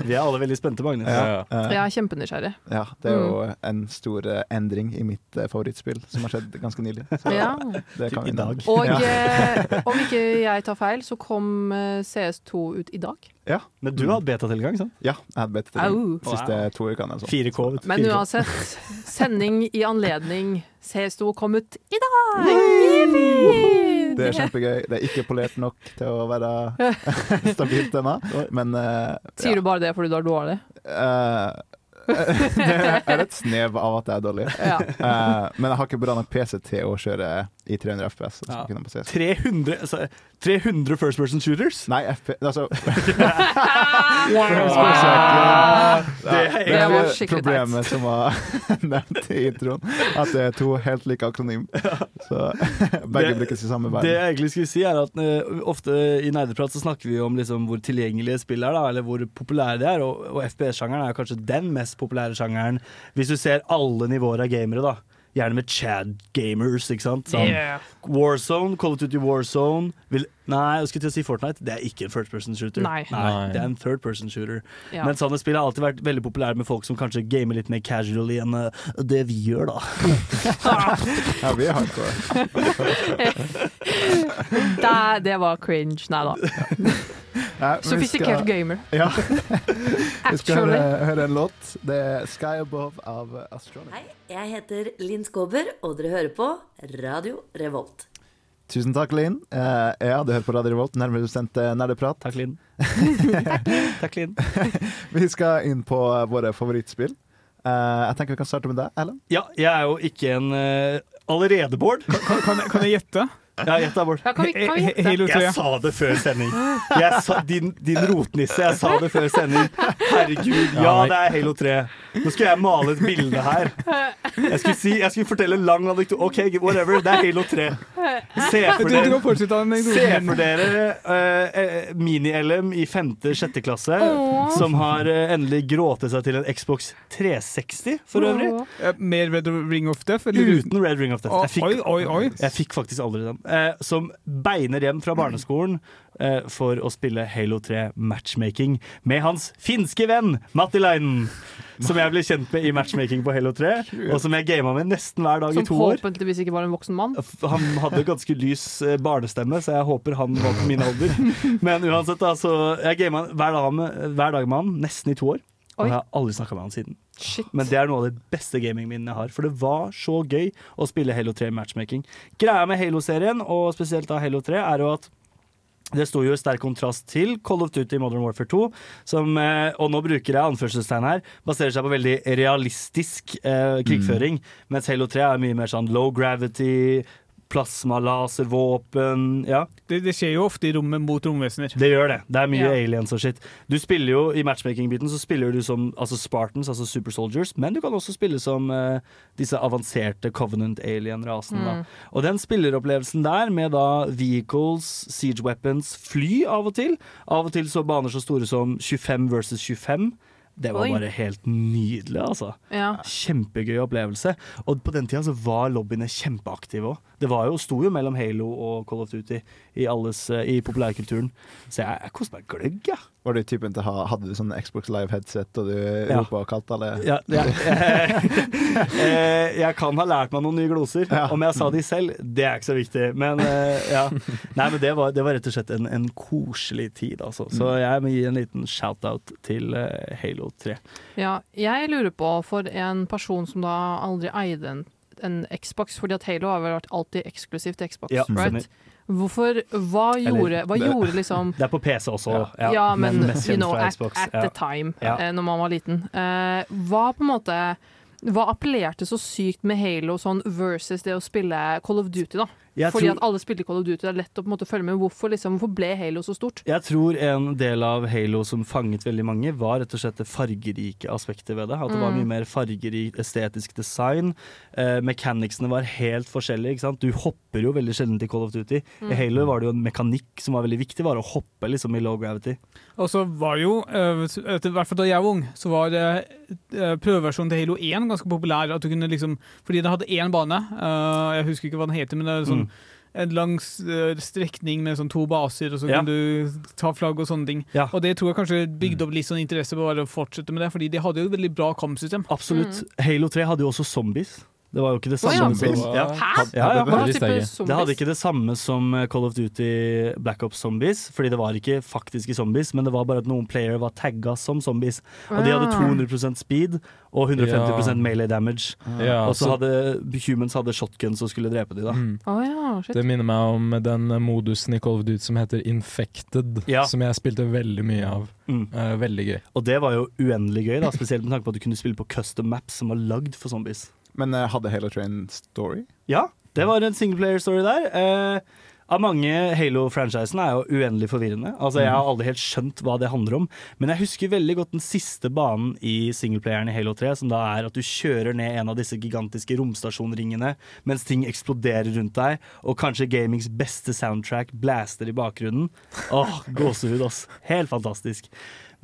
Speaker 2: Vi er alle veldig spente, Magnus.
Speaker 1: ja, ja.
Speaker 3: Jeg er kjempenysgjerrig.
Speaker 1: ja, det er jo en stor eh, endring i mitt eh, favorittspill som har skjedd ganske nylig. Så
Speaker 3: Ja.
Speaker 1: det kan
Speaker 2: I
Speaker 1: vi
Speaker 2: dag.
Speaker 3: Og eh, om ikke jeg tar feil, så kom eh, CS2 ut i dag.
Speaker 2: Men du har hatt betatilgang, sant?
Speaker 1: Ja, jeg hadde hatt til
Speaker 3: Au.
Speaker 1: de siste to ukene. sånn.
Speaker 2: 4K. vet du.
Speaker 3: Men
Speaker 2: 4K.
Speaker 3: uansett, sending i anledning CS2 kom ut i dag! Yippee!
Speaker 1: Det er kjempegøy. Det er ikke polert nok til å være stabilt ennå, men eh,
Speaker 3: Sier du bare det fordi du er dårlig?
Speaker 1: Uh, det er et snev av at jeg er dårlig.
Speaker 3: Ja.
Speaker 1: Uh, men jeg har ikke bra nok PC til å kjøre i 300 FPS.
Speaker 2: Ja.
Speaker 1: på
Speaker 2: 300, altså, 300 first person shooters?
Speaker 1: Nei, FP, altså
Speaker 2: Det
Speaker 1: Det
Speaker 2: er
Speaker 3: Det
Speaker 1: er
Speaker 3: skikkelig
Speaker 1: problemet som var nevnt i introen. At det er to helt like akronym. Så begge
Speaker 2: Det-
Speaker 1: brukes i samme
Speaker 2: Det jeg egentlig skulle si er at uh, Ofte i nerdeprat så snakker vi om liksom hvor tilgjengelige spill er, da, eller hvor populære de er. Og, og FPS-sjangeren er kanskje den mest populære sjangeren hvis du ser alle nivåer av gamere. da Gjerne med Chad gamers. ikke sant? Sånn,
Speaker 3: Yeah.
Speaker 2: Warzone, Call of Duty Warzone vil, Nei, jeg skulle til å si Fortnite. Det er ikke en first person shooter.
Speaker 3: Nei.
Speaker 5: Nei.
Speaker 2: Det er en third person shooter.
Speaker 3: Ja.
Speaker 2: Men sånne spill har alltid vært veldig populære med folk som kanskje gamer litt mer casually enn eh, det vi gjør, da.
Speaker 1: Ja, vi er hardcore.
Speaker 3: Det, det var cringe. Nei da.
Speaker 1: Nei,
Speaker 3: Sofistikert
Speaker 1: skal-
Speaker 3: gamer.
Speaker 1: Ja. Vi skal høre, høre en låt. Det er 'Sky Above' av Astronomy.
Speaker 9: Hei, jeg heter Linn Skåber, og dere hører på Radio Revolt.
Speaker 1: Tusen takk, Linn. Uh, ja, du hører på Radio Revolt, nærmere bestemt eh, Nerdeprat.
Speaker 2: Takk, Linn. Takk, Linn.
Speaker 1: Vi skal inn på våre favorittspill. Uh, jeg tenker vi kan starte med deg, Ellen.
Speaker 2: Ja, jeg er jo ikke en uh, Allerede, Bård?
Speaker 7: Kan, kan, jeg- kan jeg gjette?
Speaker 2: Ja, gjett da, Bård.
Speaker 3: Ja, kan vi, kan vi gjette?
Speaker 7: Halo 3.
Speaker 2: Jeg sa det før sending. Jeg sa, din, din rotnisse, jeg sa det før sending. Herregud, ja, det er Halo 3. Nå skulle jeg male et bilde her. Jeg skulle, si, jeg skulle fortelle en lang anekdote. OK, whatever, det er Halo 3. Se
Speaker 7: Du,
Speaker 2: for
Speaker 7: du kan
Speaker 2: dere
Speaker 7: fortsette med
Speaker 2: Se for dere eh, eh, mini-LM i femte-sjette klasse
Speaker 3: Åh.
Speaker 2: som har eh, endelig gråtet seg til en Xbox 360 for øvrig.
Speaker 7: Eh, Mer Red Ring of Death? Eller uten?
Speaker 2: Uten Red Ring of Death. Jeg fikk,
Speaker 7: Oi, oi, oi.
Speaker 2: jeg fikk faktisk aldri den. Eh, som beiner hjem fra barneskolen eh, for å spille Halo 3 matchmaking med hans finske venn Mattilainen. Som jeg ble kjent med i matchmaking på Halo 3, og som jeg gama med nesten hver dag
Speaker 3: Som
Speaker 2: i to år.
Speaker 3: Som forhåpentligvis ikke var en voksen mann.
Speaker 2: Han hadde ganske lys eh, barnestemme, så jeg håper han var på min alder. Men uansett, altså, jeg gama hver, hver dag med han, nesten i to år. Og jeg har aldri snakka med han siden.
Speaker 3: Shit.
Speaker 2: Men det er noe av det beste gamingminnene jeg har. For det var så gøy å spille Halo 3 matchmaking. Greia med Halo-serien, og spesielt da Halo 3, er jo at det sto jo i sterk kontrast til Call of Duty Modern Warfare 2, som, eh, og nå bruker jeg anførselstegn her, baserer seg på veldig realistisk eh, krigføring, mens Halo 3 er mye mer sånn low gravity, plasma, laservåpen Ja,
Speaker 7: Det, det skjer jo ofte i rommet mot romvesener.
Speaker 2: det gjør det. Det er mye
Speaker 3: Ja.
Speaker 2: aliens og shit. Du spiller jo I matchmaking-biten så spiller du som altså Spartans, altså super soldiers, men du kan også spille som uh, disse avanserte Covenant alien-rasene. Mm. Og den spilleropplevelsen der, med da vehicles, siege weapons, fly av og til Av og til så baner så store som 25 versus 25. Det var
Speaker 3: Oi.
Speaker 2: bare helt nydelig, altså.
Speaker 3: Ja.
Speaker 2: Kjempegøy opplevelse. Og på den tida så var lobbyene kjempeaktive òg. Det var jo, sto jo mellom Halo og Call of Duty i, alles, eh, i populærkulturen. Så jeg, jeg koste meg gløgg, jeg. Ja.
Speaker 1: Var du typen til å ha Hadde du sånn Xbox Live-headset, og du
Speaker 2: Ja.
Speaker 1: ropa og kalte alle
Speaker 2: Ja, ja. Eh, jeg kan ha lært meg noen nye gloser.
Speaker 1: Ja.
Speaker 2: Om jeg sa de selv, det er ikke så viktig. Men eh, ja. Nei, men det var, det var rett og slett en, en koselig tid, altså. Så jeg må gi en liten shout-out til Halo 3.
Speaker 3: Ja, jeg lurer på, for en person som da aldri eide en, en Xbox, fordi at Halo har vel vært alltid eksklusivt til Xbox,
Speaker 2: Ja,
Speaker 3: right? Hvorfor, hva
Speaker 2: Eller,
Speaker 3: gjorde, hva
Speaker 2: det-
Speaker 3: gjorde liksom
Speaker 2: Det er på PC også, ja.
Speaker 3: Ja, men,
Speaker 2: men
Speaker 3: you know, at, at the time,
Speaker 2: Ja.
Speaker 3: eh, når man var liten. Eh, hva på en måte Hva appellerte så sykt med Halo sånn versus det å spille Call of Duty, da?
Speaker 2: Jeg
Speaker 3: Fordi
Speaker 2: tror-
Speaker 3: at alle spiller Call of Duty, det er lett å på en måte følge med. Hvorfor, liksom, hvorfor ble Halo så stort?
Speaker 2: Jeg tror en del av Halo som fanget veldig mange, var rett og slett det fargerike aspektet ved det. At det var
Speaker 3: Mm.
Speaker 2: mye mer fargerikt estetisk design. Eh, mechanicsene var helt forskjellige. ikke sant? Du hopper jo veldig sjelden til Call of Duty.
Speaker 3: Mm.
Speaker 2: I Halo var det jo en mekanikk som var veldig viktig, var å hoppe liksom i low gravity.
Speaker 7: Og så var det jo, eh, i hvert fall da jeg var ung, så var det eh, prøveversjonen til Halo 1 ganske populær. At du kunne liksom, fordi det hadde én bane, eh, jeg husker ikke hva den heter, men det er sånn
Speaker 2: Mm.
Speaker 7: en lang eh, strekning med sånn to baser, og så
Speaker 2: Ja.
Speaker 7: kan du ta flagg og sånne ting.
Speaker 2: Ja.
Speaker 7: Og det tror jeg kanskje bygde opp litt sånn interesse på bare å fortsette med det, fordi de hadde jo et veldig bra kampsystem.
Speaker 2: Absolutt. Halo 3 hadde jo også zombies. Det var jo ikke det samme oh,
Speaker 3: ja.
Speaker 2: som ja.
Speaker 3: Hæ?
Speaker 2: Ja. Det hadde ikke det samme som eh, Call of Duty Black Ops Zombies, fordi det var ikke faktiske zombies, men det var bare at noen player var tagga som zombies. Og de hadde
Speaker 3: Ah.
Speaker 2: 200% speed og 150
Speaker 5: Ja.
Speaker 2: melee damage.
Speaker 5: Ja,
Speaker 2: og så hadde humans hadde shotguns og skulle drepe de da.
Speaker 5: Mm.
Speaker 3: Å ja, shit.
Speaker 5: Det minner meg om den modusen i Call of Duty som heter Infected,
Speaker 2: Ja.
Speaker 5: som jeg spilte veldig mye av.
Speaker 2: Mm.
Speaker 5: Eh, veldig gøy.
Speaker 2: Og det var jo uendelig gøy, da, spesielt med tanke på at du kunne spille på custom maps som var lagd for zombies.
Speaker 1: Men uh, hadde Halo Train story?
Speaker 2: Ja, det var en singleplayer-story der. Uh, av mange Halo-franchisene er jo uendelig forvirrende. Altså, Jeg har aldri helt skjønt hva det handler om. Men jeg husker veldig godt den siste banen i singleplayeren i Halo 3, som da er at du kjører ned en av disse gigantiske romstasjonringene mens ting eksploderer rundt deg, og kanskje gamings beste soundtrack blaster i bakgrunnen. Åh, gåsehud, ass. Helt fantastisk.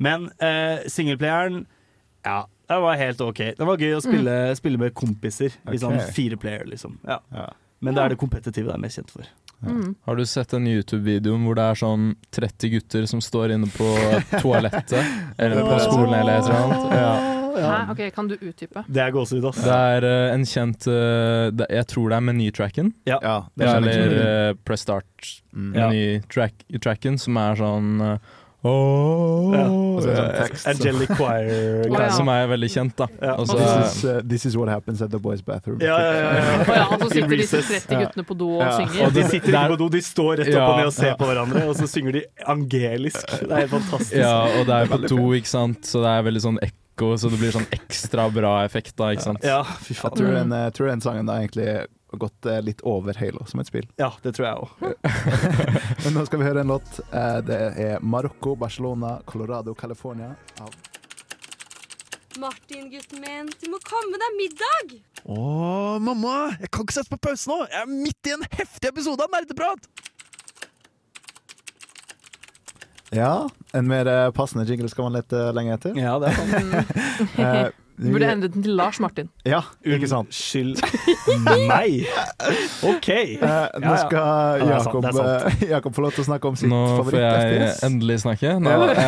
Speaker 2: Men eh, singleplayeren ja, det var helt OK. Det var gøy å spille, spille med kompiser i sånn fire player, liksom. Ja.
Speaker 1: Ja.
Speaker 2: Men det er det kompetitive det er mest kjent for.
Speaker 3: Mm.
Speaker 5: Har du sett den YouTube-videoen hvor det er sånn 30 gutter som står inne på toalettet? eller på skolen eller et eller annet? Ja.
Speaker 3: Hæ? OK, kan du utdype?
Speaker 2: Det er gåsehud, ass.
Speaker 5: Det er uh, en kjent uh, det, Jeg tror det er menytracken.
Speaker 1: Ja, det
Speaker 5: Ja, eller uh, Press Start
Speaker 1: Mm.
Speaker 2: Ja.
Speaker 5: som er sånn eh,
Speaker 2: Ja.
Speaker 1: Og sånn.
Speaker 2: Angelic Choir.
Speaker 3: Ja.
Speaker 5: Som er veldig kjent, da.
Speaker 2: Ja.
Speaker 5: Og
Speaker 1: This is, uh, this is what happens at the boys' bathroom.
Speaker 2: Ja, ja, ja, ja.
Speaker 3: Å ja, så sitter disse 30 guttene på do og
Speaker 1: Ja.
Speaker 3: synger.
Speaker 2: Og de sitter ikke på do, de står rett opp og ned og ser på hverandre, og så synger de angelisk. Det er helt fantastisk.
Speaker 5: Ja, og det er på do, ikke sant, så det er veldig sånn ekko, så det blir sånn ekstra bra effekt, da, ikke sant.
Speaker 2: Ja, fy
Speaker 1: Jeg
Speaker 2: faen.
Speaker 1: tror den, eh, tror den sangen da egentlig gått eh, litt over Halo som et spill.
Speaker 2: Ja, det tror jeg òg.
Speaker 1: Men nå skal vi høre en låt. Eh, Det er Marokko, Barcelona, Colorado, California. av
Speaker 10: Martin, gutten min, du må komme deg middag!
Speaker 6: Å, mamma! Jeg kan ikke sette på pause nå! Jeg er midt i en heftig episode av Nerdeprat!
Speaker 1: Ja, en mer eh, passende jingle skal man lete lenge etter.
Speaker 2: Ja, det er sant.
Speaker 1: Eh, vi-
Speaker 3: Burde endret den til Lars Martin.
Speaker 1: Ja, ikke sant.
Speaker 2: Unnskyld meg. OK.
Speaker 1: Eh, nå skal
Speaker 2: ja. Ja,
Speaker 1: Jakob,
Speaker 2: er sant.
Speaker 1: eh, Jakob få lov til å snakke om sitt
Speaker 5: Nå får jeg
Speaker 1: favoritt-FPS.
Speaker 5: endelig snakke. Nå, eh,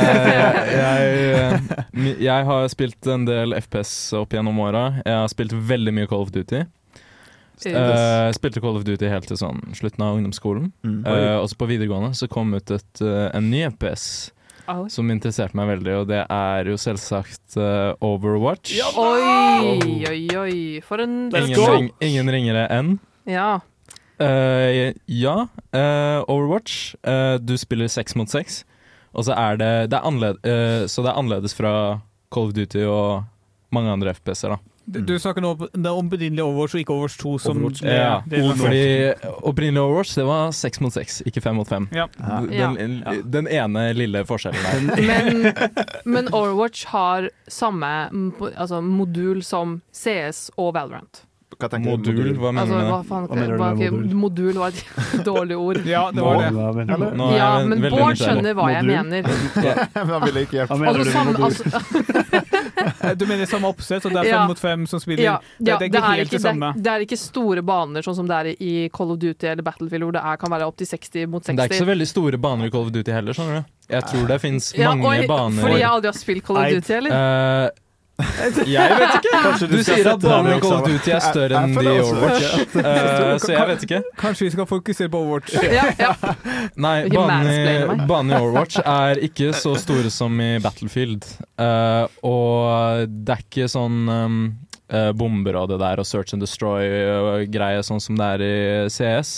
Speaker 5: jeg, jeg, jeg har spilt en del FPS opp gjennom åra. Jeg har spilt veldig mye Call of Duty. Uh, spilte Call of Duty helt til sånn slutten av ungdomsskolen.
Speaker 1: Mm.
Speaker 5: Uh, også på videregående så kom ut et, uh, en ny FPS som interesserte meg veldig, og det er jo selvsagt uh, Overwatch.
Speaker 3: oi, oi, oi. For en
Speaker 5: Ingen, ring, ingen ringere enn.
Speaker 3: Ja.
Speaker 5: Uh, ja, uh, Overwatch. eh, du spiller seks mot seks, og så er det, det er annerledes, Så det er annerledes fra Call of Duty og mange andre FPS-er, da.
Speaker 7: Du, du snakker nå om det opprinnelige Overwatch og ikke Overwatch 2. Som
Speaker 2: Overwatch,
Speaker 7: det,
Speaker 5: Ja,
Speaker 7: det, det,
Speaker 5: fordi opprinnelig Overwatch det var seks mot seks, ikke fem mot fem.
Speaker 7: ja.
Speaker 1: Ja.
Speaker 5: Den, den ene lille forskjellen der.
Speaker 3: Men, men Overwatch har samme altså, modul som CS og Valorant.
Speaker 1: Hva tenker du?
Speaker 5: Modul, hva mener
Speaker 3: Altså, hva faen
Speaker 2: Hva mener du
Speaker 3: var
Speaker 2: med modul?
Speaker 3: modul var et dårlig ord.
Speaker 7: Ja, det var det.
Speaker 5: Nå
Speaker 3: Ja, men Bård skjønner hva jeg mener.
Speaker 1: Men han ville ikke hjelpe.
Speaker 2: Hva mener
Speaker 3: Altså,
Speaker 2: du med modul?
Speaker 3: altså,
Speaker 7: Eh, Du mener samme oppsett, og det er
Speaker 3: Ja.
Speaker 7: fem mot fem som spiller?
Speaker 3: ja,
Speaker 7: det,
Speaker 3: ja,
Speaker 7: det er
Speaker 3: det,
Speaker 7: ikke
Speaker 3: er
Speaker 7: helt det samme.
Speaker 3: det, er ikke store baner sånn som det er i Call of Duty eller Battlefield, hvor det er, kan være opptil 60 mot 60.
Speaker 5: Det er ikke så veldig store baner i Call of Duty heller, skjønner du. Jeg tror det fins
Speaker 3: ja,
Speaker 5: mange
Speaker 3: oi,
Speaker 5: baner
Speaker 3: Fordi jeg aldri har spilt Call of Duty, eller?
Speaker 5: Eh, Jeg vet ikke! Du,
Speaker 2: Du
Speaker 5: sier at
Speaker 2: deg
Speaker 5: i Call of Duty er større enn de i Overwatch. Uh, Så jeg vet ikke.
Speaker 7: Kanskje vi skal fokusere på Overwatch?
Speaker 3: Ja, ja.
Speaker 5: Nei, i, banen i Overwatch er ikke så store som i Battlefield. Uh, og det er ikke sånn um, eh, bomber og det der og search and destroy-greie sånn som det er i CS.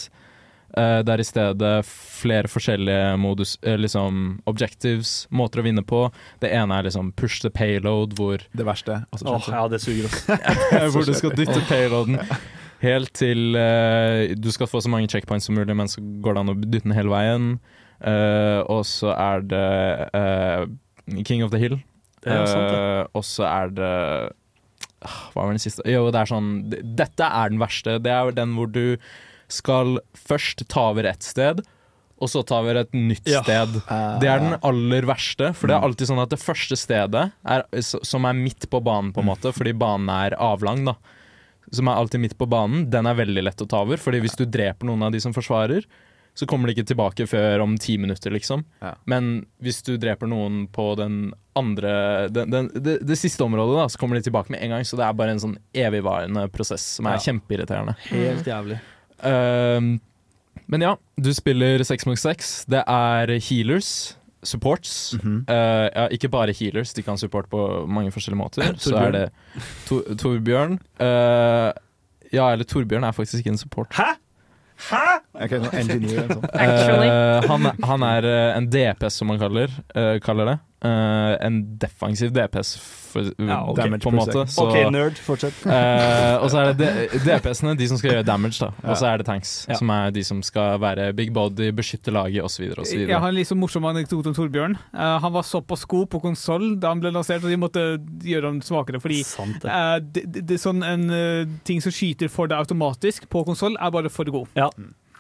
Speaker 5: Eh, det er i stedet flere forskjellige modus, uh, liksom objectives, måter å vinne på. Det ene er liksom push the payload, hvor
Speaker 1: Det verste.
Speaker 2: Åh,
Speaker 1: kanskje.
Speaker 2: ja, det suger også.
Speaker 5: hvor du skal dytte payloaden helt til uh, du skal få så mange checkpoints som mulig, men så går det an å dytte den hele veien. Eh, og så er det eh, King of the Hill. Eh, og så er det ah, Hva var den siste? Jo, det er sånn Dette er den verste. Det er den hvor du skal først ta over ett sted, og så ta over et nytt
Speaker 2: Ja.
Speaker 5: sted.
Speaker 1: Eh,
Speaker 5: Det er den aller verste, for det
Speaker 1: Mm.
Speaker 5: er alltid sånn at det første stedet, er, som er midt på banen, på en måte, fordi banen er avlang, da, som er alltid midt på banen, den er veldig lett å ta over. Fordi hvis du dreper noen av de som forsvarer, så kommer de ikke tilbake før om ti minutter, liksom.
Speaker 1: Ja.
Speaker 5: Men hvis du dreper noen på den andre den, den, det, det siste området, da, så kommer de tilbake med en gang. Så det er bare en sånn evigvarende prosess som er
Speaker 2: Ja.
Speaker 5: kjempeirriterende.
Speaker 2: Helt jævlig.
Speaker 5: Ehm, men ja, du spiller seks mot seks. Det er healers, supports.
Speaker 1: Mm
Speaker 5: -hmm. uh, ja, ikke bare healers, de kan support på mange forskjellige måter. Så er det to Torbjørn. Uh, ja, eller Torbjørn er faktisk ikke en support.
Speaker 2: Hæ?! Hæ?!
Speaker 1: Okay, engineer sånt.
Speaker 3: Actually.
Speaker 5: Eh, han, han er en DPS, som man kaller, eh, kaller det. Eh, en defensiv DPS, for,
Speaker 2: Ja, okay.
Speaker 1: Damage
Speaker 5: på en måte. Så,
Speaker 2: OK, nerd, fortsett.
Speaker 5: uh, og så er det DPS-ene, de som skal gjøre damage, da. Og så er det tanks,
Speaker 2: Ja.
Speaker 5: som er de som skal være big body, beskytte laget osv.
Speaker 7: Jeg har en litt sånn morsom anekdote om Torbjørn. Uh, han var såpass god på konsoll da han ble lansert, og de måtte gjøre ham svakere. Fordi
Speaker 2: Sant det.
Speaker 7: eh, det, sånn en ting som skyter for deg automatisk på konsoll, er bare for god.
Speaker 2: Ja,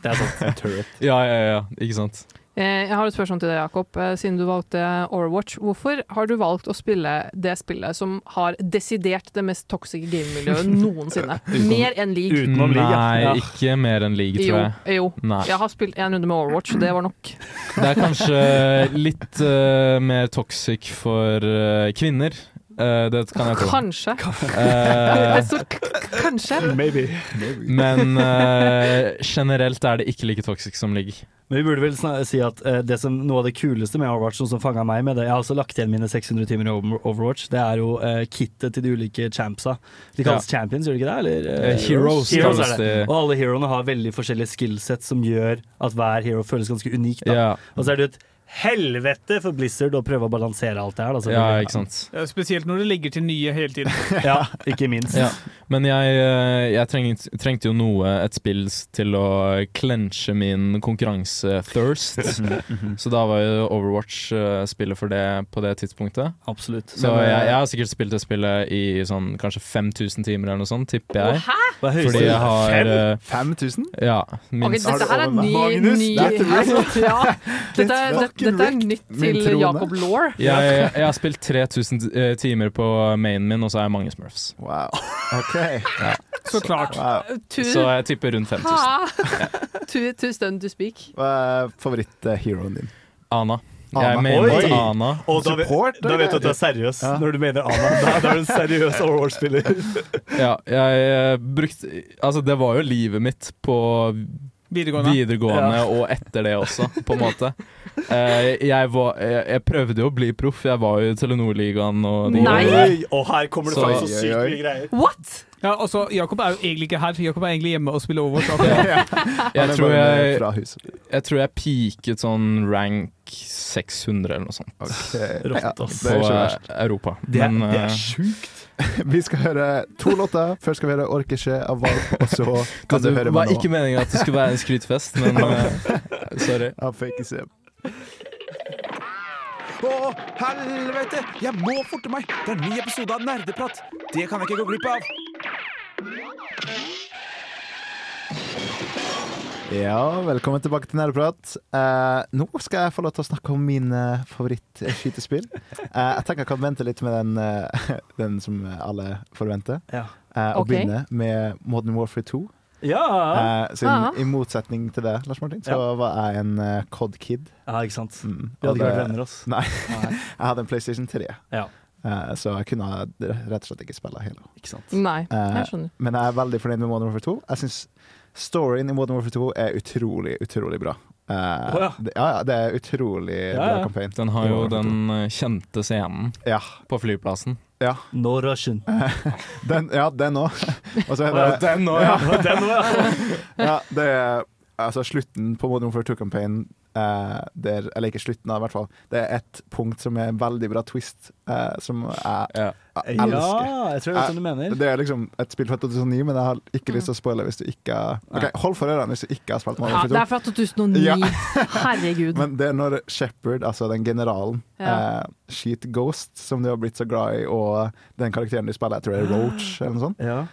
Speaker 2: det er sant.
Speaker 1: Turret.
Speaker 5: Ja, ja, ja, ikke sant.
Speaker 3: Eh, Jeg har et spørsmål til deg, Jakob. Eh, Siden du valgte Overwatch, hvorfor har du valgt å spille det spillet som har desidert det mest toxice gamemiljøet noensinne? Mer enn League.
Speaker 2: Utenom League, ja.
Speaker 5: Nei,
Speaker 2: Ja.
Speaker 5: ikke mer enn league, tror jeg.
Speaker 3: jo.
Speaker 5: jo.
Speaker 3: Jeg har spilt en runde med Overwatch, det var nok.
Speaker 5: Det er kanskje litt uh, mer toxic for uh, kvinner. Eh, det kan jeg tro.
Speaker 3: Kanskje.
Speaker 5: Uh,
Speaker 3: Så kanskje.
Speaker 2: Maybe.
Speaker 5: men uh, generelt er det ikke like toxic som ligg.
Speaker 2: Men vi burde vel si at det som, noe av det kuleste med Overwatch, noe som fanga meg med det Jeg har også lagt igjen mine 600 timer i Overwatch. Det er jo uh, kittet til de ulike champsa. De kalles champions, gjør de ikke det? Eller,
Speaker 5: heroes
Speaker 2: heroes
Speaker 5: kalles
Speaker 2: er det.
Speaker 5: de.
Speaker 2: Og alle heroene har veldig forskjellige skillsett som gjør at hver hero føles ganske unik. Da.
Speaker 5: Ja,
Speaker 2: Og så er det jo et helvete for Blizzard å prøve å balansere alt det her. Altså,
Speaker 5: ja, ikke sant.
Speaker 7: Ja, Spesielt når det legger til nye hele tiden.
Speaker 2: Ja, ikke minst.
Speaker 5: Ja. Men jeg, eh, jeg trengte, trengte jo noe, et spill til å clenche min konkurranse-thirst. Så da var jo Overwatch eh, spillet for det på det tidspunktet.
Speaker 2: Absolutt.
Speaker 5: Så
Speaker 2: Men,
Speaker 5: jeg,
Speaker 2: eh,
Speaker 5: jeg har sikkert spilt det spillet i sånn kanskje 5000 timer eller noe sånt, tipper jeg.
Speaker 2: hva er?
Speaker 5: Fordi jeg har eh,
Speaker 1: 5000?
Speaker 5: Ja, minst.
Speaker 3: Okay, dette her er ny,
Speaker 1: Magnus,
Speaker 3: ny
Speaker 1: det
Speaker 3: altså, ja. dette, det,
Speaker 1: fucking
Speaker 3: dette er nytt til
Speaker 1: Jacob
Speaker 3: Jakob Law.
Speaker 5: Jeg, jeg, jeg har spilt 3000 eh, timer på mainen min, og så har jeg mange smurfs.
Speaker 1: Wow. OK.
Speaker 7: Så klart.
Speaker 1: Wow.
Speaker 3: To,
Speaker 5: Så jeg tipper rundt 5000.
Speaker 3: Two to, to stun to speak.
Speaker 1: Hva er favoritt-heroen din?
Speaker 5: Ana.
Speaker 1: Ana.
Speaker 5: Jeg mener
Speaker 2: Oi.
Speaker 5: Ana.
Speaker 2: Og da, vet-
Speaker 1: Support,
Speaker 2: da vet du at du er seriøs
Speaker 1: Ja.
Speaker 2: når du mener Ana. Da, da er du en seriøs Overwatch-spiller.
Speaker 5: Ja, jeg eh, brukte Altså, det var jo livet mitt på
Speaker 7: Videregående.
Speaker 5: videregående
Speaker 2: Ja.
Speaker 5: og etter det også, på en måte. Eh, jeg, var, jeg, jeg prøvde jo å bli proff. Jeg var jo i Telenor-ligaen og de
Speaker 3: Nei.
Speaker 2: og her kommer det
Speaker 5: Så-
Speaker 2: fram så sykt mye greier.
Speaker 3: What?!
Speaker 7: Ja, altså, Jakob er jo egentlig ikke her. Jakob er egentlig hjemme og spiller over.
Speaker 1: Han
Speaker 5: Jeg tror jeg, jeg tror jeg peaket sånn rank 600 eller noe sånt.
Speaker 1: Okay.
Speaker 2: Rått, ass.
Speaker 5: På eh. Europa.
Speaker 2: Det er,
Speaker 5: Men
Speaker 2: det
Speaker 5: eh,
Speaker 2: er sjukt.
Speaker 1: Vi skal høre to låter. Først skal vi høre 'Orkesje' av Valp, og så kan
Speaker 5: du,
Speaker 1: du høre meg nå.
Speaker 5: Det var ikke meningen at det skulle være en skrytfest, men uh, sorry.
Speaker 1: får Fake se.
Speaker 11: Å, helvete! Jeg må forte meg! Det er en ny episode av Nerdeprat. Det kan jeg ikke gå glipp av.
Speaker 1: Ja, velkommen tilbake til Nerdeprat. Uh, nå skal jeg få lov til å snakke om mine favorittskytespill. Uh, jeg tenker jeg kan vente litt med den, uh, den som alle forventer.
Speaker 2: Ja.
Speaker 1: Eh, og
Speaker 2: okay.
Speaker 1: begynne med Modern Warfare 2.
Speaker 2: Ja.
Speaker 1: Uh, så
Speaker 2: Ja.
Speaker 1: I motsetning til det, Lars Martin, så
Speaker 2: Ja.
Speaker 1: var jeg en uh, COD-kid.
Speaker 2: Ja, ikke sant.
Speaker 1: Mm,
Speaker 2: Vi hadde ikke vært venner, oss.
Speaker 1: Nei.
Speaker 2: Nei.
Speaker 1: jeg hadde en PlayStation 3,
Speaker 2: Ja.
Speaker 1: Eh, så jeg kunne rett og slett ikke spille Halo.
Speaker 2: Ikke sant.
Speaker 3: Nei, jeg skjønner.
Speaker 1: Men jeg er veldig fornøyd med Modern Warfare 2. Jeg syns storyen i Modern Warfare 2 er utrolig, utrolig bra. Uh,
Speaker 5: oh, ja.
Speaker 1: det, ja, ja, det er utrolig bra campaign.
Speaker 5: Den har jo den eh, kjente scenen
Speaker 1: Ja.
Speaker 5: på flyplassen.
Speaker 1: Ja.
Speaker 2: No Russian.
Speaker 1: den, ja, den òg. Og så er
Speaker 5: Ja,
Speaker 1: det
Speaker 5: den også, ja. Den også, ja.
Speaker 1: ja, det er altså slutten på Modern Warfare 2-campaign eh, der, Eller ikke slutten, av, i hvert fall. Det er et punkt som er en veldig bra twist, uh, som jeg, jeg
Speaker 2: Ja,
Speaker 1: elsker.
Speaker 2: jeg tror jeg vet hva du mener.
Speaker 1: Det er liksom et spill fra 2009, men jeg har ikke lyst til å spoile hvis du ikke har Ok, Hold for ørene hvis du ikke har spilt Modern
Speaker 3: Ja,
Speaker 1: Warfare 2.
Speaker 3: det er fra 2009.
Speaker 1: Ja.
Speaker 3: Herregud.
Speaker 1: Men det er når Shepherd, altså den generalen,
Speaker 3: Ja.
Speaker 1: uh, skyter Ghost, som du har blitt så glad i, og den karakteren du spiller, jeg tror det er Roach eller noe sånt. Eh,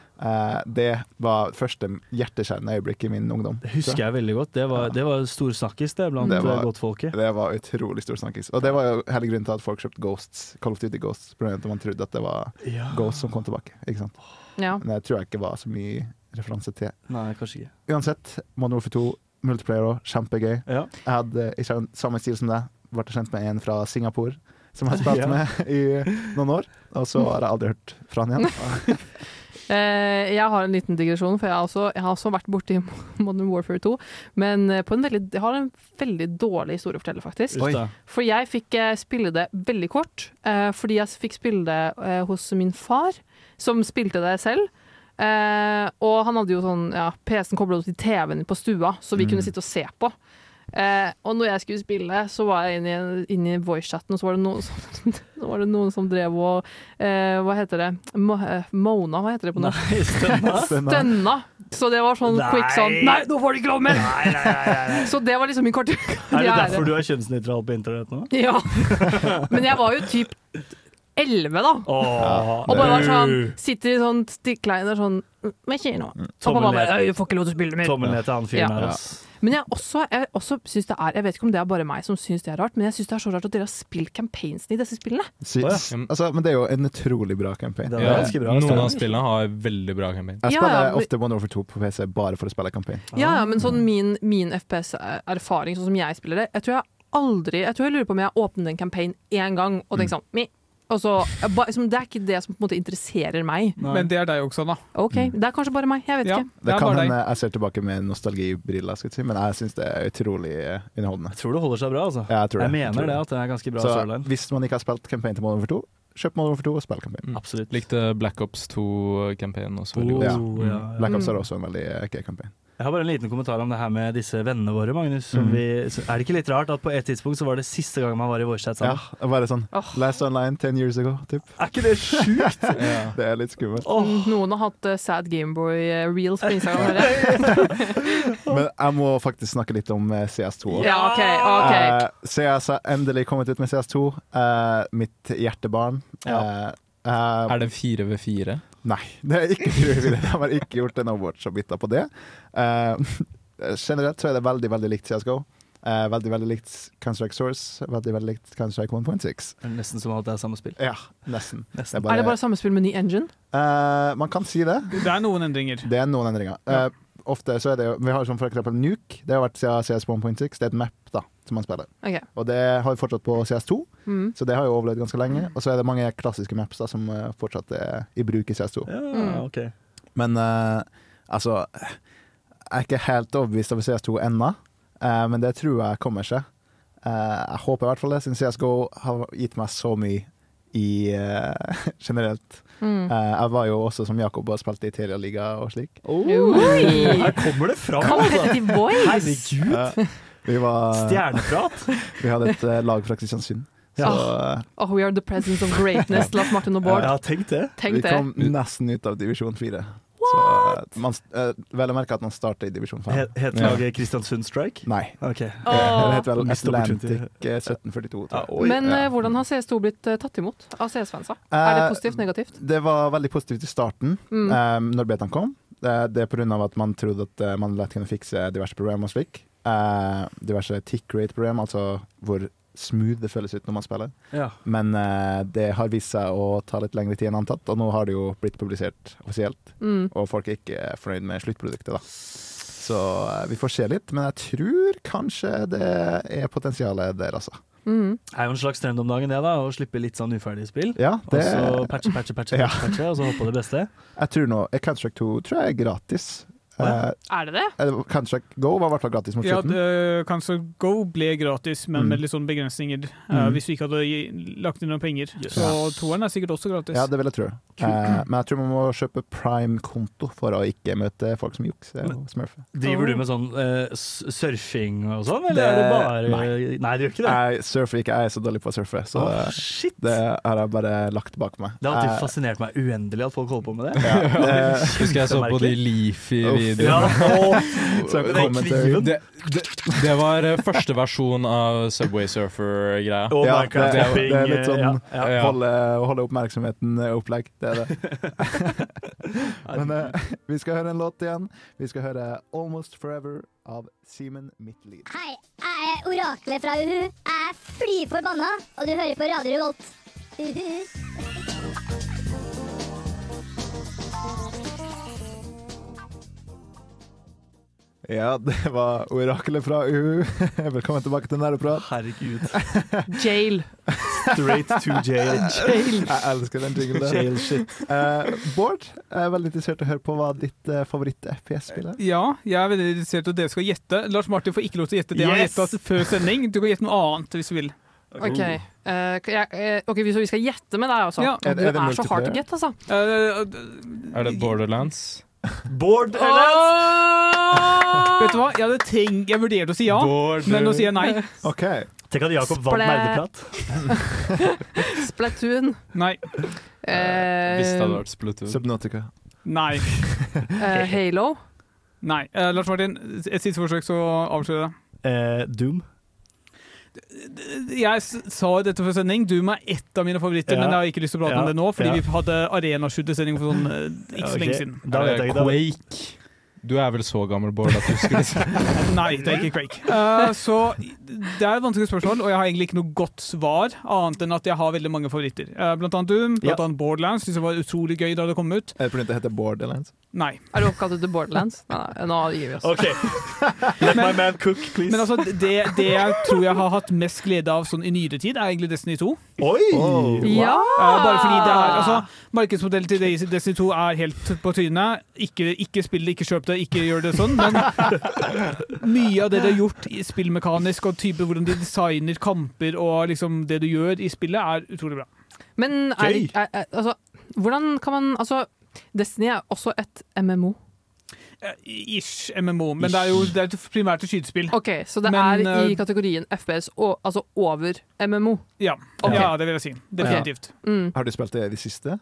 Speaker 1: det var første hjerteskjærende øyeblikk i min ungdom.
Speaker 2: Det husker jeg veldig godt. Det var, det var stor snakkis det blant
Speaker 1: Det var-
Speaker 2: eh, godtfolket.
Speaker 1: Det var utrolig stor snakkis. Og det var jo hele grunnen til at folk kjøpte Ghosts, Call of Duty Ghosts. At man trodde at det var
Speaker 2: Ja.
Speaker 1: Ghosts som kom tilbake. Ikke sant?
Speaker 3: Ja.
Speaker 1: Men det tror jeg ikke var så mye referanse til.
Speaker 2: Nei, kanskje ikke.
Speaker 1: Uansett, Modern Warfare 2, multiplayer òg, kjempegøy.
Speaker 2: Ja.
Speaker 1: Jeg hadde ikke samme stil som deg, ble kjent med en fra Singapore som jeg har spilt
Speaker 2: Ja.
Speaker 1: med i noen år, og så har jeg aldri hørt fra han igjen.
Speaker 3: Eh, jeg har en liten digresjon, for jeg har også, jeg har også vært borti Modern Warfare 2. Men eh, på en veldig, jeg har en veldig dårlig historie å fortelle, faktisk.
Speaker 2: Oi.
Speaker 3: For jeg fikk eh, spille det veldig kort, eh, fordi jeg fikk spille det hos min far, som spilte det selv. Eh, og han hadde jo sånn ja, PC-en kobla til TV-en på stua, så vi
Speaker 12: Mm.
Speaker 3: kunne sitte og se på. Eh, og når jeg skulle spille, så var jeg inne i, inne i voice-chatten, og så var som, så var det noen som drev og eh, Hva heter det? Mo, eh, Mona, hva heter det på norsk?
Speaker 2: Stønna.
Speaker 3: Stønna. Så det var sånn
Speaker 2: Nei.
Speaker 3: quick sånn Nei, nå får du ikke lov mer!
Speaker 2: Nei, nei, nei, nei, nei.
Speaker 3: Så det var liksom min korte
Speaker 2: Er det derfor du er kjønnsnøytral på internett nå?
Speaker 3: Ja. Men jeg var jo typ 11, da.
Speaker 2: Åh,
Speaker 3: og bare var sånn. Sitter i sånn stikkleiner sånn Med ikke nå. Og
Speaker 2: Tommel
Speaker 3: pappa bare
Speaker 2: ned.
Speaker 3: Du får ikke lov til å spille mer.
Speaker 2: Tommel ned til han fyren her, ass.
Speaker 3: Men jeg også, jeg også synes det er Jeg vet ikke om det er bare meg som syns det er rart, men jeg syns det er så rart at dere har spilt campaignsen i disse spillene.
Speaker 1: Si, altså, men det er jo en utrolig bra campaign.
Speaker 5: Ja, noen av spillene har veldig bra campaign.
Speaker 1: Jeg
Speaker 3: Ja,
Speaker 1: spiller
Speaker 3: ja, men-
Speaker 1: ofte One Over Two på PC bare for å spille campaign.
Speaker 3: Ja, ja, men sånn min, min FPS-erfaring, sånn som jeg spiller det Jeg tror jeg aldri Jeg tror jeg lurer på om jeg åpnet en campaign én gang og
Speaker 1: Mm.
Speaker 3: tenkte sånn mi. Og så, jeg ba- liksom, det er ikke det som på en måte interesserer meg.
Speaker 7: Men det er deg også, da.
Speaker 3: OK, det er kanskje bare meg. Jeg vet
Speaker 7: Ja.
Speaker 3: ikke.
Speaker 1: Det kan hende jeg ser tilbake med nostalgibriller, skal si, men jeg syns det er utrolig eh, underholdende.
Speaker 2: Jeg tror det holder seg bra, altså.
Speaker 1: Ja, jeg, tror
Speaker 2: Jeg
Speaker 1: det.
Speaker 2: mener
Speaker 1: tror
Speaker 2: det, at det er ganske bra
Speaker 1: Så hvis man ikke har spilt campaign til Modern for 2, kjøp Modern for 2 og spill campaign.
Speaker 2: Absolutt.
Speaker 5: Likte Black Ops 2-campaignen også veldig
Speaker 2: Oh,
Speaker 5: godt.
Speaker 1: Ja.
Speaker 2: ja.
Speaker 1: Mm. Black Ops er også en veldig eh, gøy campaign.
Speaker 2: Jeg har bare en liten kommentar om det her med disse vennene våre, Magnus. Som
Speaker 1: Mhm.
Speaker 2: vi, så er det ikke litt rart at på et tidspunkt så var det siste gang man var i voicechat
Speaker 1: Ja,
Speaker 2: sammen?
Speaker 1: det er bare sånn Last online ten years ago, typ.
Speaker 2: Er ikke det sjukt?
Speaker 1: ja. Det er litt skummelt.
Speaker 3: Oh. Noen har hatt uh, sad Gameboy uh, reels på Instagram.
Speaker 1: Men jeg må faktisk snakke litt om eh, CS2.
Speaker 3: Ja, ok, ok.
Speaker 1: Uh, CS har endelig kommet ut med CS2. Uh, mitt hjertebarn.
Speaker 5: Ja.
Speaker 1: Uh, eh,
Speaker 5: Er det fire ved fire?
Speaker 1: Nei, det er ikke frivillig. De har ikke gjort en Overwatch og bytta på det. Uh, generelt så er det veldig veldig likt CSGO. Uh, veldig veldig likt Counter-Strike Source. Veldig veldig likt Counter-Strike 1.6.
Speaker 2: Er Nesten som at det er samme spill.
Speaker 1: Ja, nesten.
Speaker 2: Nesten.
Speaker 3: Er det bare samme spill med ny engine?
Speaker 1: Uh, man kan si det.
Speaker 7: Det er noen endringer.
Speaker 1: Det er noen endringer. Eh, ofte så er det jo Vi har sånn for eksempel Nuke. Det har vært siden CS 1.6. Det er et map da som man spiller.
Speaker 3: Okay.
Speaker 1: Og det har vi fortsatt på CS2,
Speaker 3: Mm.
Speaker 1: så det har jo overlevd ganske lenge. Og så er det mange klassiske maps da som eh, fortsatt er i bruk i CS2.
Speaker 2: Ja,
Speaker 3: Mm.
Speaker 2: ok.
Speaker 1: Men uh, altså Jeg er ikke helt overbevist over CS2 ennå, uh, men det tror jeg kommer seg. Uh, jeg håper i hvert fall det, siden CSGO har gitt meg så mye i generelt.
Speaker 3: Mm.
Speaker 1: Eh, jeg var jo også som Jakob og spilte i Telialiga og slik.
Speaker 3: Oi!
Speaker 2: Her kommer det fram!
Speaker 3: Competitive boys!
Speaker 2: Herregud!
Speaker 1: Eh, vi var
Speaker 2: Stjerneprat!
Speaker 1: Vi hadde et eh, lag fra Kristiansund. Så eh,
Speaker 3: Oh, we are the presence of greatness, Lars Martin og Bård.
Speaker 2: Ja, tenk det.
Speaker 3: Tenk
Speaker 1: vi
Speaker 3: det.
Speaker 1: kom nesten ut av divisjon fire. Så eh, man, eh, vel å merke at man starter i divisjon 5.
Speaker 2: Het het
Speaker 1: Ja.
Speaker 2: Kristiansund Strike?
Speaker 1: Nei.
Speaker 2: Okay.
Speaker 1: Oh. Det het vel Atlantic eh, 1742. tror jeg.
Speaker 3: Men
Speaker 1: Ja.
Speaker 3: hvordan har CS2 blitt tatt imot av CS-fansa? Er det positivt, negativt?
Speaker 1: Det var veldig positivt i starten,
Speaker 3: Mm.
Speaker 1: eh, når betaen kom. Det, det er pga. at man trodde at man lett kunne fikse diverse problemer og slik. Uh, diverse tick rate-problemer, altså hvor smooth det føles ut når man spiller.
Speaker 2: Ja.
Speaker 1: Men uh, det har vist seg å ta litt lengre tid enn antatt, og nå har det jo blitt publisert offisielt.
Speaker 3: Mm.
Speaker 1: Og folk er ikke fornøyd med sluttproduktet, da. Så uh, vi får se litt, men jeg tror kanskje det er potensialet der, altså.
Speaker 3: Mm.
Speaker 2: Det er jo en slags trend om dagen, det, da. Å slippe litt sånn uferdige spill.
Speaker 1: Ja, det-
Speaker 2: Og så patche, patche, patche,
Speaker 1: Ja.
Speaker 2: patche, patche, og så håpe på det beste.
Speaker 1: Jeg tror nå Counter-Strike 2 tror jeg er gratis.
Speaker 2: Ja.
Speaker 3: Er det det?
Speaker 1: Eh, Counter-Strike Go var i hvert fall gratis mot slutten.
Speaker 7: Ja, kanskje Go ble gratis, men
Speaker 1: Mm.
Speaker 7: med litt sånne begrensninger. Uh,
Speaker 1: Mm.
Speaker 7: hvis vi ikke hadde lagt inn noen penger.
Speaker 1: Yes.
Speaker 7: Så toeren er sikkert også gratis.
Speaker 1: Ja, det vil jeg tro. Eh, men jeg tror man må kjøpe Prime-konto for å ikke møte folk som jukser og smurfer.
Speaker 2: Driver du med sånn uh, surfing og sånn, eller er det bare
Speaker 1: Nei.
Speaker 2: Nei, du gjør ikke det?
Speaker 1: Jeg surfer ikke, jeg er så dårlig på å surfe, så eh,
Speaker 2: shit.
Speaker 1: det har jeg bare lagt bak meg.
Speaker 2: Det har alltid
Speaker 1: jeg...
Speaker 2: fascinert meg uendelig at folk holder på med det.
Speaker 1: Ja, det-
Speaker 5: Husker jeg så på de Leafy-videoene.
Speaker 2: Ja.
Speaker 5: Det, det, det var eh, første versjon av Subway Surfer-greia.
Speaker 2: Oh,
Speaker 1: ja, det, det er litt sånn
Speaker 2: ja, ja.
Speaker 5: Ja.
Speaker 1: Holde, holde oppmerksomheten-opplegg. Det er. Men uh, vi skal høre en låt igjen. Vi skal høre 'Almost Forever' av Simen Midtlid.
Speaker 12: Hei, jeg er oraklet fra Uhu. Jeg er fly forbanna, og du hører på Radio Revolt. Uhu.
Speaker 1: Ja, det var orakelet fra UU. Velkommen tilbake til Nerdeprat.
Speaker 2: Herregud.
Speaker 3: Jail.
Speaker 2: Straight to jail.
Speaker 3: Jail.
Speaker 1: Jeg elsker den jinglen der.
Speaker 2: Jail shit.
Speaker 1: Uh, Bård, jeg er veldig interessert i å høre på hva ditt uh, favoritt-FPS-spill er.
Speaker 7: Ja, jeg er veldig interessert i at dere skal gjette. Lars Martin får ikke lov til å gjette det han
Speaker 2: har
Speaker 7: gjetta før sending. Du kan gjette noe annet hvis du vil.
Speaker 3: OK. Eh, kan jeg, eh, ok, hvis vi skal gjette med deg, altså.
Speaker 7: Ja.
Speaker 1: Er
Speaker 3: Du
Speaker 1: det- er det
Speaker 3: er så hard to get, altså.
Speaker 7: Eh,
Speaker 5: Er det Borderlands?
Speaker 2: Bård
Speaker 7: vet du hva? Jeg hadde tenkt, jeg vurderte å si ja,
Speaker 5: Bård.
Speaker 7: men nå sier jeg nei.
Speaker 1: Okay.
Speaker 2: Tenk at Jakob vant merdeprat.
Speaker 3: Splatoon.
Speaker 7: Nei.
Speaker 3: Eh,
Speaker 5: Hvis det hadde vært Splatoon.
Speaker 1: Subnotica.
Speaker 7: Nei.
Speaker 3: eh, Halo.
Speaker 7: Nei. Eh, Lars Martin, et siste forsøk, så avslører jeg det.
Speaker 2: Eh, Doom.
Speaker 7: Jeg sa dette før sending. Doom er ett av mine favoritter,
Speaker 2: Ja.
Speaker 7: men jeg har ikke lyst til å prate
Speaker 2: Ja.
Speaker 7: om det nå, fordi
Speaker 2: Ja.
Speaker 7: vi hadde arenaskytesending for sånn eh, ikke så
Speaker 2: okay.
Speaker 7: lenge siden.
Speaker 2: Da vet jeg ikke. da.
Speaker 5: Quake. Du er vel så gammel, Bård, at du skulle si
Speaker 7: Nei, det er ikke Quake. Uh, så det er et vanskelig spørsmål, og jeg har egentlig ikke noe godt svar, annet enn at jeg har veldig mange favoritter. Eh, blant annet Doom, blant
Speaker 2: Ja.
Speaker 7: annet Borderlands, synes jeg var utrolig gøy da det kom ut.
Speaker 1: Er det fordi det heter Borderlands?
Speaker 7: Nei.
Speaker 3: Er du oppkalt etter Borderlands? Nei, nei, nå gir vi oss.
Speaker 2: OK. Let my man cook, please.
Speaker 7: Men altså, det, det jeg tror jeg har hatt mest glede av sånn i nyere tid, er egentlig Destiny 2.
Speaker 2: Oi!
Speaker 3: Ja!
Speaker 7: Eh, bare fordi det er altså, Markedsmodellen til Destiny 2 er helt på trynet. Ikke, ikke spill det, ikke kjøp det, ikke gjør det sånn. Men mye av det de har gjort spillmekanisk, og type hvordan de designer kamper og liksom det du gjør i spillet, er utrolig bra.
Speaker 3: Men er, er, er, altså, hvordan kan man Altså, Destiny er også et MMO.
Speaker 7: Ish MMO, men det er jo det er primært et skytespill.
Speaker 3: OK, så det
Speaker 7: Men,
Speaker 3: er i
Speaker 7: eh,
Speaker 3: kategorien FPS, og, altså over MMO.
Speaker 7: Ja.
Speaker 3: Okay.
Speaker 7: ja, det vil jeg si. Definitivt.
Speaker 3: Mm.
Speaker 1: Har du spilt det i det siste?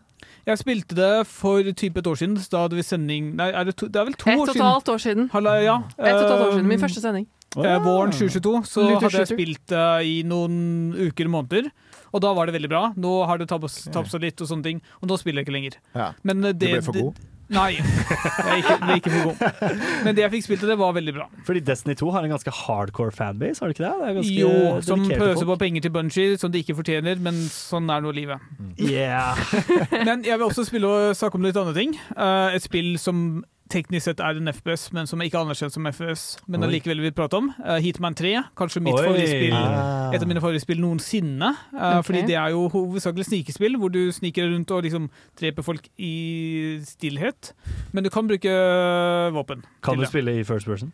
Speaker 7: Jeg spilte det for type et år siden. Da hadde vi sending Nei, er det, to, det er vel to
Speaker 3: Et
Speaker 7: år siden?
Speaker 3: år siden.
Speaker 7: Halla, ja.
Speaker 3: Et og et halvt år siden. Min
Speaker 7: Um,
Speaker 3: første sending.
Speaker 7: Eh, våren 2022 så
Speaker 3: Luther
Speaker 7: hadde jeg spilt uh, i noen uker og måneder. Og da var det veldig bra. Nå har det tapt seg litt, og sånne ting Og nå spiller jeg ikke lenger.
Speaker 1: Ja.
Speaker 7: Men det,
Speaker 1: Du
Speaker 7: det,
Speaker 1: ble for
Speaker 7: det-
Speaker 1: god?
Speaker 7: Nei, jeg ble ikke, er for god. Men det jeg fikk spilt av det var veldig bra.
Speaker 2: Fordi Destiny 2 har en ganske hardcore fanbase, har det ikke det? det er
Speaker 7: Jo, som pøser
Speaker 2: folk.
Speaker 7: på penger til Bungie som de ikke fortjener, men sånn er nå livet.
Speaker 2: Yeah.
Speaker 7: Men jeg vil også spille og snakke om litt andre ting. Uh, et spill som teknisk sett er en FPS, men som er ikke anerkjent som FPS, men allikevel vil prate om. Uh, Heatman 3, kanskje mitt favorittspill.
Speaker 2: Ah.
Speaker 7: Et av mine favorittspill noensinne. Uh,
Speaker 3: okay.
Speaker 7: Fordi det er jo hovedsakelig snikespill, hvor du sniker rundt og liksom dreper folk i stillhet. Men du kan bruke våpen.
Speaker 2: Kan du
Speaker 7: det.
Speaker 2: spille i first person?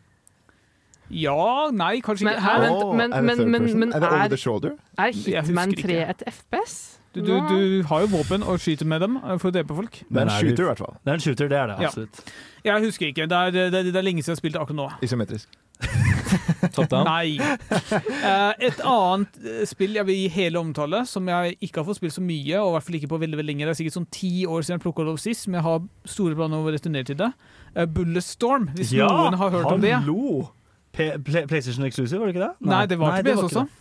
Speaker 7: Ja, nei, kanskje
Speaker 3: Men,
Speaker 7: ikke.
Speaker 3: her, vent,
Speaker 1: Åh,
Speaker 3: men,
Speaker 1: er
Speaker 3: men, men, men
Speaker 1: Er
Speaker 3: er,
Speaker 1: the shoulder?
Speaker 7: Jeg
Speaker 3: Hitman 3 et FPS?
Speaker 7: Du, du, du har jo våpen og skyter med dem eh, for å drepe folk.
Speaker 1: Det er en
Speaker 2: er
Speaker 1: shooter, i hvert fall.
Speaker 2: Det er en shooter, det er det
Speaker 7: Ja. Jeg husker ikke. Det er, det, det er lenge siden jeg har spilt akkurat nå.
Speaker 1: Isometrisk.
Speaker 5: Top down?
Speaker 7: Nei. Eh, et annet eh, spill jeg vil gi hele omtale, som jeg ikke har fått spilt så mye, og i hvert fall ikke på veldig, veldig lenge. Det er sikkert sånn ti år siden jeg plukka det opp sist, men jeg har store planer om å returnere til det. Bullet Storm, hvis noen har hørt om det.
Speaker 2: hallo! P PlayStation Exclusive, var det ikke det?
Speaker 7: Nei, det var til PS
Speaker 2: ikke
Speaker 7: også.
Speaker 2: det.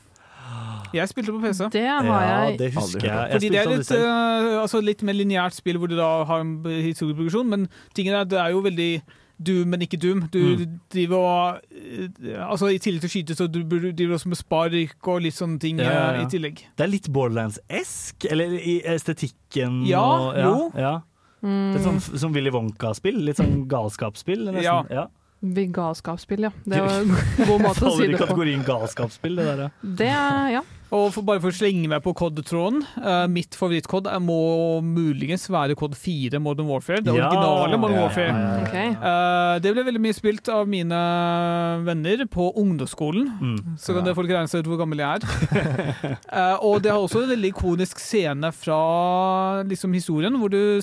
Speaker 7: Jeg spilte på PC.
Speaker 3: Det har jeg.
Speaker 2: det husker jeg. Jeg
Speaker 7: Fordi det er litt, uh, altså litt mer lineært spill hvor du da har en historieproduksjon, men tingen er det er jo veldig Doom, men ikke Doom. Du
Speaker 2: Mm.
Speaker 7: driver og eh, Altså I tillegg til å skyte, så du driver også med spark og litt sånne ting
Speaker 2: Ja, ja,
Speaker 7: eh,
Speaker 2: ja.
Speaker 7: i tillegg.
Speaker 2: Det er litt Borderlands-esk, eller i estetikken
Speaker 7: Ja,
Speaker 2: og,
Speaker 7: jo.
Speaker 2: Ja. Det er sånn, som Willy Wonka-spill. Litt sånn galskapsspill. nesten.
Speaker 7: Ja.
Speaker 2: Ja.
Speaker 3: Galskapsspill, ja. Det var en god måte å si
Speaker 2: Faller i
Speaker 3: det på.
Speaker 2: kategorien galskapsspill, det der. ja.
Speaker 3: Det, ja.
Speaker 7: Og for, bare for å slenge meg på COD-tråden. eh, mitt favorittkod må muligens være kod 4 Modern Warfare. Det
Speaker 2: Ja.
Speaker 7: originale Modern Warfare.
Speaker 2: ja, ja, ja.
Speaker 3: Ok.
Speaker 7: Eh, det ble veldig mye spilt av mine venner på ungdomsskolen.
Speaker 2: Mm.
Speaker 7: Så kan det folk regne seg ut hvor gammel jeg er. uh, og det har også en veldig ikonisk scene fra liksom, historien, hvor du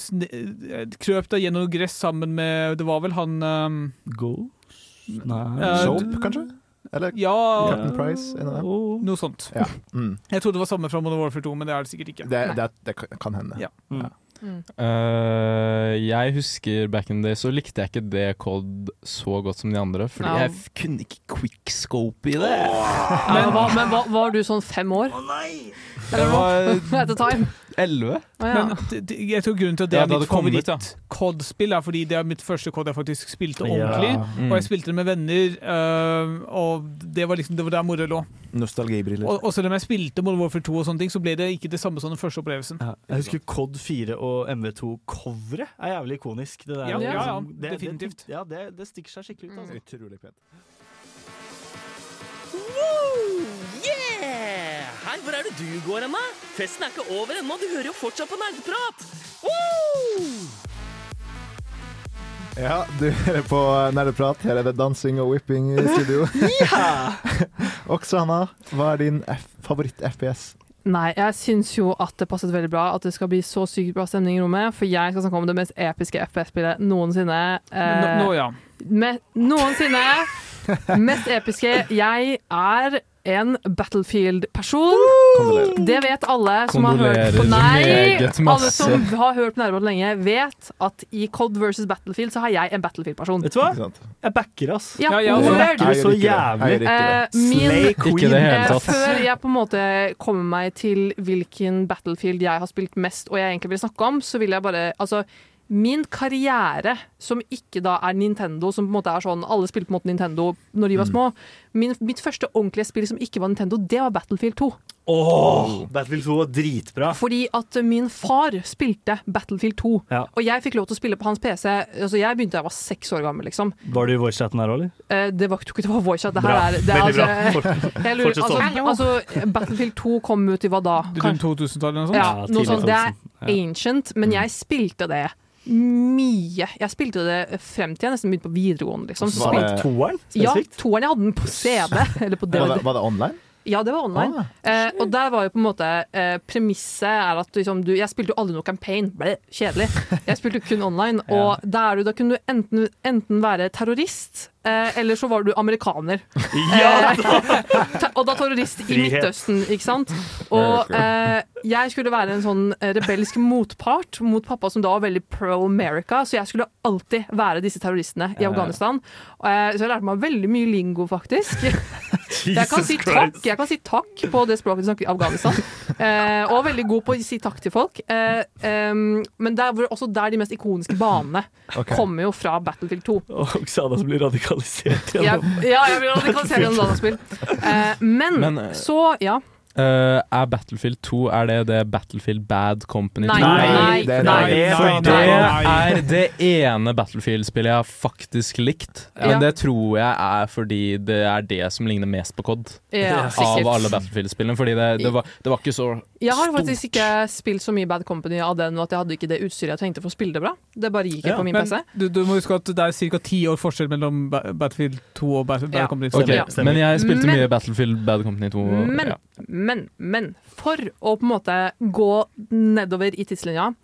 Speaker 7: krøp deg gjennom gress sammen med Det var vel han um,
Speaker 2: Ghost? Nei
Speaker 1: Soap, kanskje? Eller
Speaker 7: Ja,
Speaker 1: Captain Price? En av dem?
Speaker 7: noe sånt.
Speaker 1: Ja. Mm.
Speaker 7: Jeg trodde det var samme fra Modern Warfare 2, men det er det sikkert ikke.
Speaker 1: Det, det, det kan- hende.
Speaker 7: Ja.
Speaker 2: Mm.
Speaker 5: Eh, jeg husker back in the day så likte jeg ikke det COD så godt som de andre, fordi
Speaker 3: no.
Speaker 5: jeg kunne ikke quickscope i det.
Speaker 3: Men, hva, men hva, var du sånn fem år?
Speaker 5: Å oh,
Speaker 3: At the time?
Speaker 5: elleve.
Speaker 7: Men jeg tror grunnen til at det
Speaker 5: Ja,
Speaker 7: er mitt favoritt-COD-spill, er fordi det er mitt første COD jeg faktisk spilte
Speaker 2: Ja.
Speaker 7: ordentlig.
Speaker 5: Mm.
Speaker 7: Og jeg spilte det med venner, øh, og det var liksom det var der moroa lå.
Speaker 1: Nostalgibriller.
Speaker 7: Og, og selv om jeg spilte Modern Warfare 2, og sånne ting, så ble det ikke det samme som den første opplevelsen.
Speaker 2: Ja. Jeg husker Cod 4 og MV2-coveret er jævlig ikonisk. Det der,
Speaker 7: Ja, ja, ja,
Speaker 2: liksom, det,
Speaker 7: definitivt.
Speaker 2: Det, ja, det, det stikker seg skikkelig ut. Altså.
Speaker 1: Utrolig pent.
Speaker 6: Woo! Hei, hvor er det du går hen, da? Festen er ikke over ennå, du hører jo fortsatt på nerdeprat! Woo!
Speaker 1: Ja, du hører på Nerdeprat. Her er det dansing og whipping i studio. Oksana, hva er din favoritt-FPS?
Speaker 3: Nei, jeg syns jo at det passet veldig bra at det skal bli så sykt bra stemning i rommet, for jeg skal snakke om det mest episke FPS-spillet noensinne.
Speaker 7: Nå,
Speaker 3: Eh,
Speaker 7: nå ja.
Speaker 3: med, noensinne. Mest episke. Jeg er en Battlefield-person. Det vet alle som har hørt på Nei, alle som har hørt på Nærmere lenge, vet at i COD versus Battlefield så har jeg en Battlefield-person.
Speaker 2: Vet du hva? Jeg backer, ass.
Speaker 3: Ja,
Speaker 7: Ja, jeg
Speaker 2: Backer så jævlig?
Speaker 3: Eh, min,
Speaker 2: Slay
Speaker 5: Queen
Speaker 3: Eh. Før jeg på en måte kommer meg til hvilken Battlefield jeg har spilt mest, og jeg egentlig vil snakke om, så vil jeg bare Altså, min karriere, som ikke da er Nintendo, som på en måte er sånn Alle spilte på en måte Nintendo når de var
Speaker 1: Mm.
Speaker 3: små. Min, mitt første ordentlige spill som ikke var Nintendo, det var Battlefield 2.
Speaker 2: Åh, Battlefield 2 var dritbra.
Speaker 3: Fordi at min far spilte Battlefield 2,
Speaker 2: Ja.
Speaker 3: og jeg fikk lov til å spille på hans PC. Altså, jeg begynte da jeg var seks år gammel, liksom.
Speaker 2: Var du i voice-chatten her, eller?
Speaker 3: Eh, det var ikke det var voice chat. Det
Speaker 2: Bra.
Speaker 3: her er, det er
Speaker 2: Veldig bra.
Speaker 3: altså,
Speaker 2: Fort-
Speaker 3: jeg lurer,
Speaker 2: sånn.
Speaker 3: altså, altså, Battlefield 2 kom ut i hva da?
Speaker 7: Rundt 2000-tallet eller noe sånt?
Speaker 3: Ja,
Speaker 2: Ja,
Speaker 3: noe sånt. Det er ancient, men jeg spilte det mye. Jeg spilte det frem til jeg nesten begynte på videregående. Liksom. Så
Speaker 1: Var
Speaker 3: spilte,
Speaker 1: det-
Speaker 2: Toeren
Speaker 3: ja, toeren. Jeg hadde den på CD. Eller på
Speaker 1: Var det, var det online?
Speaker 3: Ja, det var online.
Speaker 1: Ah.
Speaker 3: Eh, og der var jo på en måte eh, Premisset er at liksom, du, Jeg spilte jo aldri noe campaign. Ble kjedelig. Jeg spilte kun online. Og der du, da kunne du enten, enten være terrorist, eh, eller så var du amerikaner.
Speaker 2: Ja!
Speaker 3: Eh, og da terrorist i Midtøsten, ikke sant? Og eh, jeg skulle være en sånn eh, rebelsk motpart mot pappa, som da var veldig pro America, så jeg skulle alltid være disse terroristene i. Afghanistan. Eh, så jeg lærte meg veldig mye lingo, faktisk. Jeg kan, si takk, jeg kan si takk på det språket de snakker i Afghanistan. Eh, og veldig god på å si takk til folk. Eh, men der, er også der de mest ikoniske banene
Speaker 1: okay.
Speaker 3: kommer jo fra Battlefield 2.
Speaker 2: Og Oksana som blir radikalisert gjennom
Speaker 3: ja, jeg vil radikalisere gjennom dataspill. Eh, men,
Speaker 5: Men, eh,
Speaker 3: så, ja.
Speaker 5: Eh, er Battlefield 2 Er det det Battlefield Bad Company
Speaker 3: Nei,
Speaker 5: 2?
Speaker 3: nei,
Speaker 1: det er-
Speaker 3: nei.
Speaker 2: nei,
Speaker 5: For
Speaker 2: nei,
Speaker 5: det er det ene Battlefield-spillet jeg har faktisk likt. Men
Speaker 3: Ja.
Speaker 5: det tror jeg er fordi det er det som ligner mest på COD.
Speaker 3: ja
Speaker 5: Av
Speaker 3: sikkert.
Speaker 5: alle Battlefield-spillene. Fordi det, det, var, det var ikke så stort.
Speaker 3: Jeg har faktisk ikke spilt så mye Bad Company av den, og at jeg hadde ikke det utstyret jeg trengte for å spille det bra. Det bare gikk ikke
Speaker 2: Ja,
Speaker 3: på min
Speaker 7: Men
Speaker 3: PC.
Speaker 7: du, du må huske at det er ca. ti år forskjell mellom Battlefield 2 og Bad,
Speaker 3: Ja.
Speaker 7: Company.
Speaker 5: Okay,
Speaker 3: Ja.
Speaker 5: Men jeg spilte
Speaker 3: Men-
Speaker 5: mye Battlefield Bad Company 2.
Speaker 3: Men,
Speaker 5: ja.
Speaker 3: Men, men for å på en måte gå nedover i tidslinja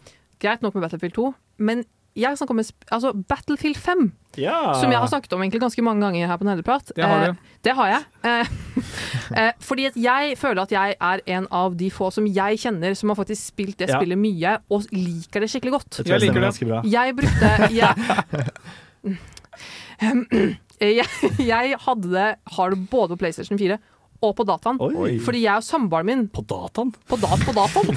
Speaker 3: Greit nok med Battlefield 2, men jeg snakker om altså Battlefield 5,
Speaker 2: Ja.
Speaker 3: som jeg har snakket om egentlig ganske mange ganger her på Nerdeprat.
Speaker 7: Det har
Speaker 3: Eh,
Speaker 7: du.
Speaker 3: det har jeg. Eh, eh, fordi at jeg føler at jeg er en av de få som jeg kjenner som har faktisk spilt det
Speaker 2: Ja.
Speaker 3: spillet mye, og liker det skikkelig godt.
Speaker 2: Jeg jeg
Speaker 7: liker det.
Speaker 2: ganske bra.
Speaker 3: Jeg brukte jeg, jeg, jeg hadde det, har det både på PlayStation 4 og på dataen.
Speaker 2: Oi.
Speaker 3: Fordi jeg og samboeren min
Speaker 2: På dataen?
Speaker 3: På, dat på dataen!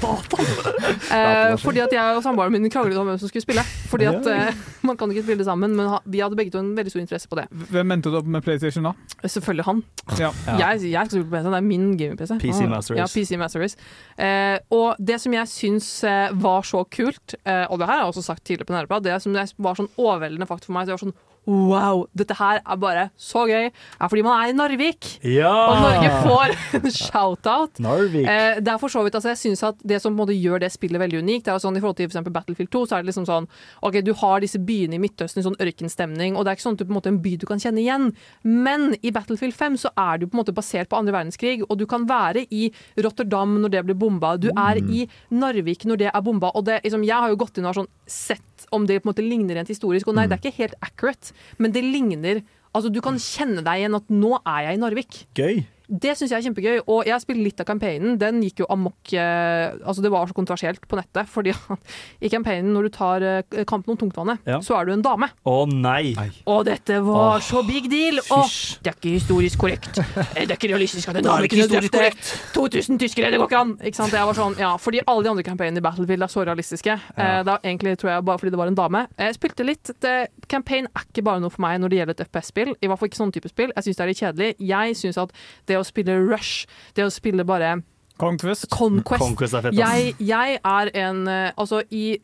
Speaker 3: eh, fordi at jeg og samboeren min kranglet om hvem som skulle spille. Fordi at eh, Man kan ikke spille sammen, men ha, vi hadde begge to en veldig stor interesse på det.
Speaker 7: Hvem endte du opp med PlayStation da?
Speaker 3: Selvfølgelig han.
Speaker 7: Ja.
Speaker 3: Jeg, jeg skal spille på PC, det er min gaming-PC.
Speaker 2: PC
Speaker 3: Ah,
Speaker 2: Master
Speaker 3: Ja, PC Master Race. Eh, og det som jeg syns eh, var så kult, eh, og det her har jeg også sagt tidligere på Nerdeprat, det som var sånn overveldende fakt for meg, så jeg var sånn Wow, dette her er bare så gøy. Det Er fordi man er i Narvik.
Speaker 2: Ja!
Speaker 3: Og Norge får en shout-out. Eh, det er for så vidt, altså jeg synes at Det som gjør det spillet veldig unikt, det er sånn i forhold til for Battlefield 2, så er det liksom sånn OK, du har disse byene i Midtøsten i sånn ørkenstemning, og det er ikke sånn at du på en måte en by du kan kjenne igjen. Men i Battlefield 5 så er du på en måte basert på andre verdenskrig, og du kan være i Rotterdam når det blir bomba, du er i Narvik når det er bomba, og det, liksom, jeg har jo gått inn og har sånn sett om det på en måte ligner rent historisk, og nei, det er ikke helt accurate, men det ligner Altså, du kan kjenne deg igjen at nå er jeg i Narvik.
Speaker 2: Gøy.
Speaker 3: Det syns jeg er kjempegøy, og jeg har spilt litt av campaignen. Den gikk jo amok eh, Altså, det var så kontroversielt på nettet, fordi at i campaignen, når du tar eh, kampen om tungtvannet,
Speaker 2: Ja.
Speaker 3: så er du en dame.
Speaker 2: Å nei.
Speaker 3: Og dette var
Speaker 2: Åh,
Speaker 3: så big deal! Og det er ikke historisk korrekt. Eh, Det er ikke realistisk at en
Speaker 2: Det er
Speaker 3: dame
Speaker 2: ikke
Speaker 3: kunne
Speaker 2: historisk
Speaker 3: korrekt 2000 tyskere. Det går ikke an! Ikke sant? Jeg var sånn, ja, fordi alle de andre campaignene i Battlefield er så realistiske. Eh, det er egentlig, tror jeg, bare fordi det var en dame. Jeg spilte litt. Det, campaign er ikke bare noe for meg når det gjelder et FPS-spill. I hvert fall ikke sånn type spill. Jeg syns det er litt kjedelig. Jeg syns at det å spille Rush, det å spille bare
Speaker 7: Conquest.
Speaker 3: Conquest.
Speaker 2: Conquest er fett,
Speaker 3: jeg, jeg er en eh, Altså, i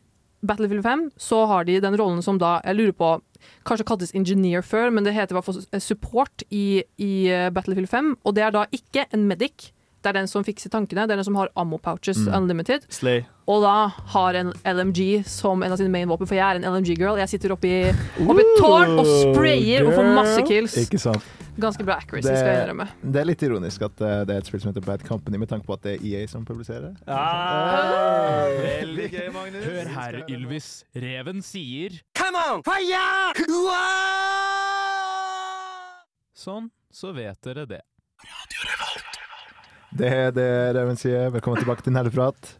Speaker 3: Battlefield 5 så har de den rollen som da Jeg lurer på Kanskje kaltes engineer før, men det heter i hvert fall support i, i eh, Battlefield 5. Og det er da ikke en medic. Det er den som fikser tankene. Det er den som har ammo pouches
Speaker 2: Mm.
Speaker 3: unlimited.
Speaker 2: Slay.
Speaker 3: Og da har en LMG som en av sine main våpen, for jeg er en LMG-girl. Jeg sitter oppi, oppi et tårn og sprayer og får masse kills.
Speaker 1: Ikke sant.
Speaker 3: Ganske bra accuracy, skal jeg innrømme.
Speaker 1: det er litt ironisk at eh, det er et spill som heter Bad Company, med tanke på at det er EA som publiserer.
Speaker 2: Veldig gøy, Magnus.
Speaker 13: Hør her, Ylvis. Reven sier
Speaker 11: Come on! Fire!
Speaker 5: Sånn, så vet dere det.
Speaker 1: Det er det Reven sier. Velkommen tilbake til Nerdeprat.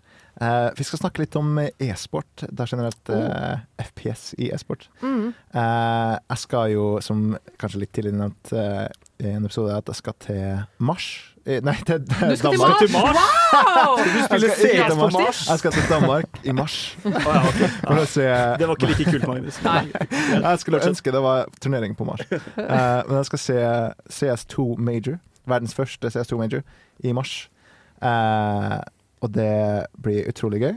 Speaker 1: Uh, vi skal snakke litt om e-sport. Det er generelt eh, FPS i e-sport.
Speaker 3: Mm.
Speaker 1: Uh, jeg skal jo, som kanskje litt tidligere nevnt i en episode, at jeg skal til Mars. Nei, til, Danmark.
Speaker 3: Du skal til Mars? Wow!
Speaker 2: Du spille CS på
Speaker 1: Mars. Jeg skal til Danmark i mars. Å ja, se
Speaker 2: Det var ikke like kult, Magnus.
Speaker 1: Jeg skulle ønske det var turnering på Mars. Eh, men jeg skal se CS2 Major, verdens første CS2 Major, i mars. Eh, og det blir utrolig gøy.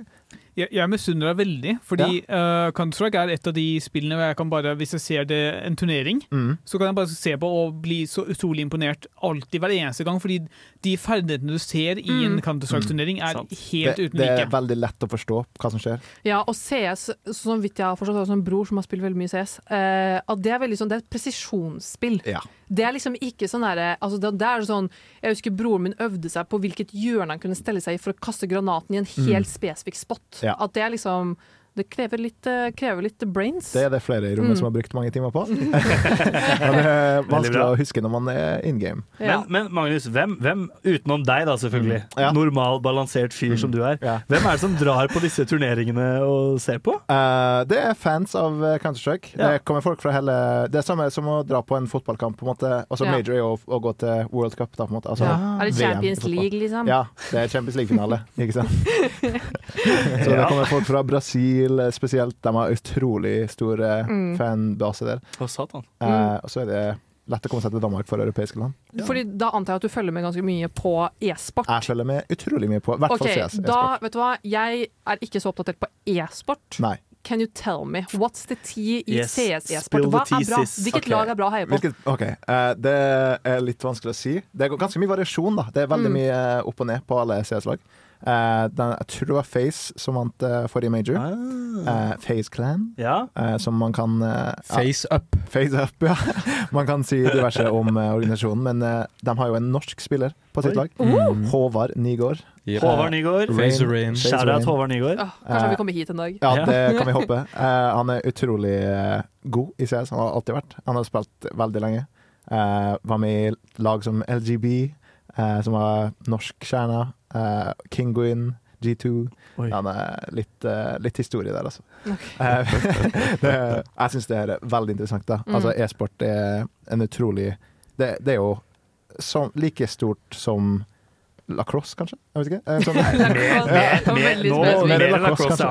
Speaker 7: Jeg, jeg misunner deg veldig, fordi uh, Counter-Strike er et av de spillene hvor jeg kan bare, hvis jeg ser det en turnering,
Speaker 1: Mm.
Speaker 7: så kan jeg bare se på og bli så utrolig imponert alltid, hver eneste gang. Fordi de ferdighetene du ser i en
Speaker 3: Mm.
Speaker 7: Counter-Strike-turnering, er helt
Speaker 1: det,
Speaker 7: uten
Speaker 1: det er
Speaker 7: like.
Speaker 1: veldig lett å forstå hva som skjer.
Speaker 3: Ja, og CS, så vidt jeg har forstått, Som har en bror som har spilt veldig mye CS, uh, at det er veldig sånn, det er et presisjonsspill.
Speaker 1: Ja.
Speaker 3: Det er liksom ikke sånn derre altså det, det er sånn, Jeg husker broren min øvde seg på hvilket hjørne han kunne stelle seg i for å kaste granaten i en helt
Speaker 1: Mm.
Speaker 3: spesifikk spot.
Speaker 1: Ja.
Speaker 3: At det er liksom Det krever litt, eh, krever litt brains.
Speaker 1: Det er det flere i rommet
Speaker 3: Mm.
Speaker 1: som har brukt mange timer på. og det er vanskelig å huske når man er in game.
Speaker 2: Men, men Magnus, hvem, hvem, utenom deg da selvfølgelig,
Speaker 1: Mm. Ja.
Speaker 2: normal, balansert fyr som du er, hvem er det som drar på disse turneringene og ser på?
Speaker 1: Uh, det er fans av eh, Counter-Strike.
Speaker 2: Ja.
Speaker 1: Det kommer folk fra hele Det er samme som å dra på en fotballkamp. på en måte Altså
Speaker 3: Ja.
Speaker 1: Major er å, gå til World Cup, da, på en måte. Altså,
Speaker 3: Ja. Er det Champions. League, liksom?
Speaker 1: Ja, det er Champions League-finale, ikke sant. Så det kommer folk fra Brasil eh, spesielt. De har utrolig stor
Speaker 3: Mm.
Speaker 1: fanbase der.
Speaker 2: Å, satan.
Speaker 1: Eh, og så er det lett å komme seg til Danmark for europeiske land.
Speaker 3: Fordi Da antar jeg at du følger med ganske mye på e-sport.
Speaker 1: Jeg følger med utrolig mye på, i hvert fall
Speaker 3: Ok,
Speaker 1: CS.
Speaker 3: da,
Speaker 1: e-sport.
Speaker 3: vet du hva, Jeg er ikke så oppdatert på e-sport.
Speaker 1: Nei.
Speaker 3: Can you tell me, what's the tea i
Speaker 1: Yes,
Speaker 3: CS e-sport? Hva er bra? Hvilket
Speaker 1: okay.
Speaker 3: lag er bra å heie på?
Speaker 1: Hvilket, ok, uh, Det er litt vanskelig å si. Det er ganske mye variasjon. da Det er veldig
Speaker 3: Mm.
Speaker 1: mye eh, opp og ned på alle CS-lag. Eh, den- jeg tror det var Face som vant eh, forrige major.
Speaker 2: Ah.
Speaker 1: Uh, Face Clan,
Speaker 2: Ja.
Speaker 1: eh, som man kan eh, ja.
Speaker 5: Face up.
Speaker 1: Face up, ja. Man kan si diverse om organisasjonen, men de har jo en norsk spiller på sitt
Speaker 2: Oi.
Speaker 1: lag.
Speaker 3: Mm.
Speaker 1: Håvard Nygaard.
Speaker 5: Yep.
Speaker 2: Håvard Nygaard.
Speaker 5: Razor Rain.
Speaker 2: Shout-out Håvard Nygaard.
Speaker 3: Åh, kanskje han vil komme hit en dag.
Speaker 1: Ja, det kan vi håpe. Eh, han er utrolig god i CS. Han har alltid vært. Han har spilt veldig lenge. Eh, var med i lag som LGB, eh, som var norsk kjerne. Uh, Kinguin, G2.
Speaker 2: Oi.
Speaker 1: Han er litt, uh, litt historie der, altså. Okay. det, jeg syns det er veldig interessant. da
Speaker 3: Mm.
Speaker 1: Altså E-sport er en utrolig det, det er jo som, like stort som lacrosse, kanskje? Jeg vet ikke. Eh, Sånn,
Speaker 2: Mer- mer- lacrosse,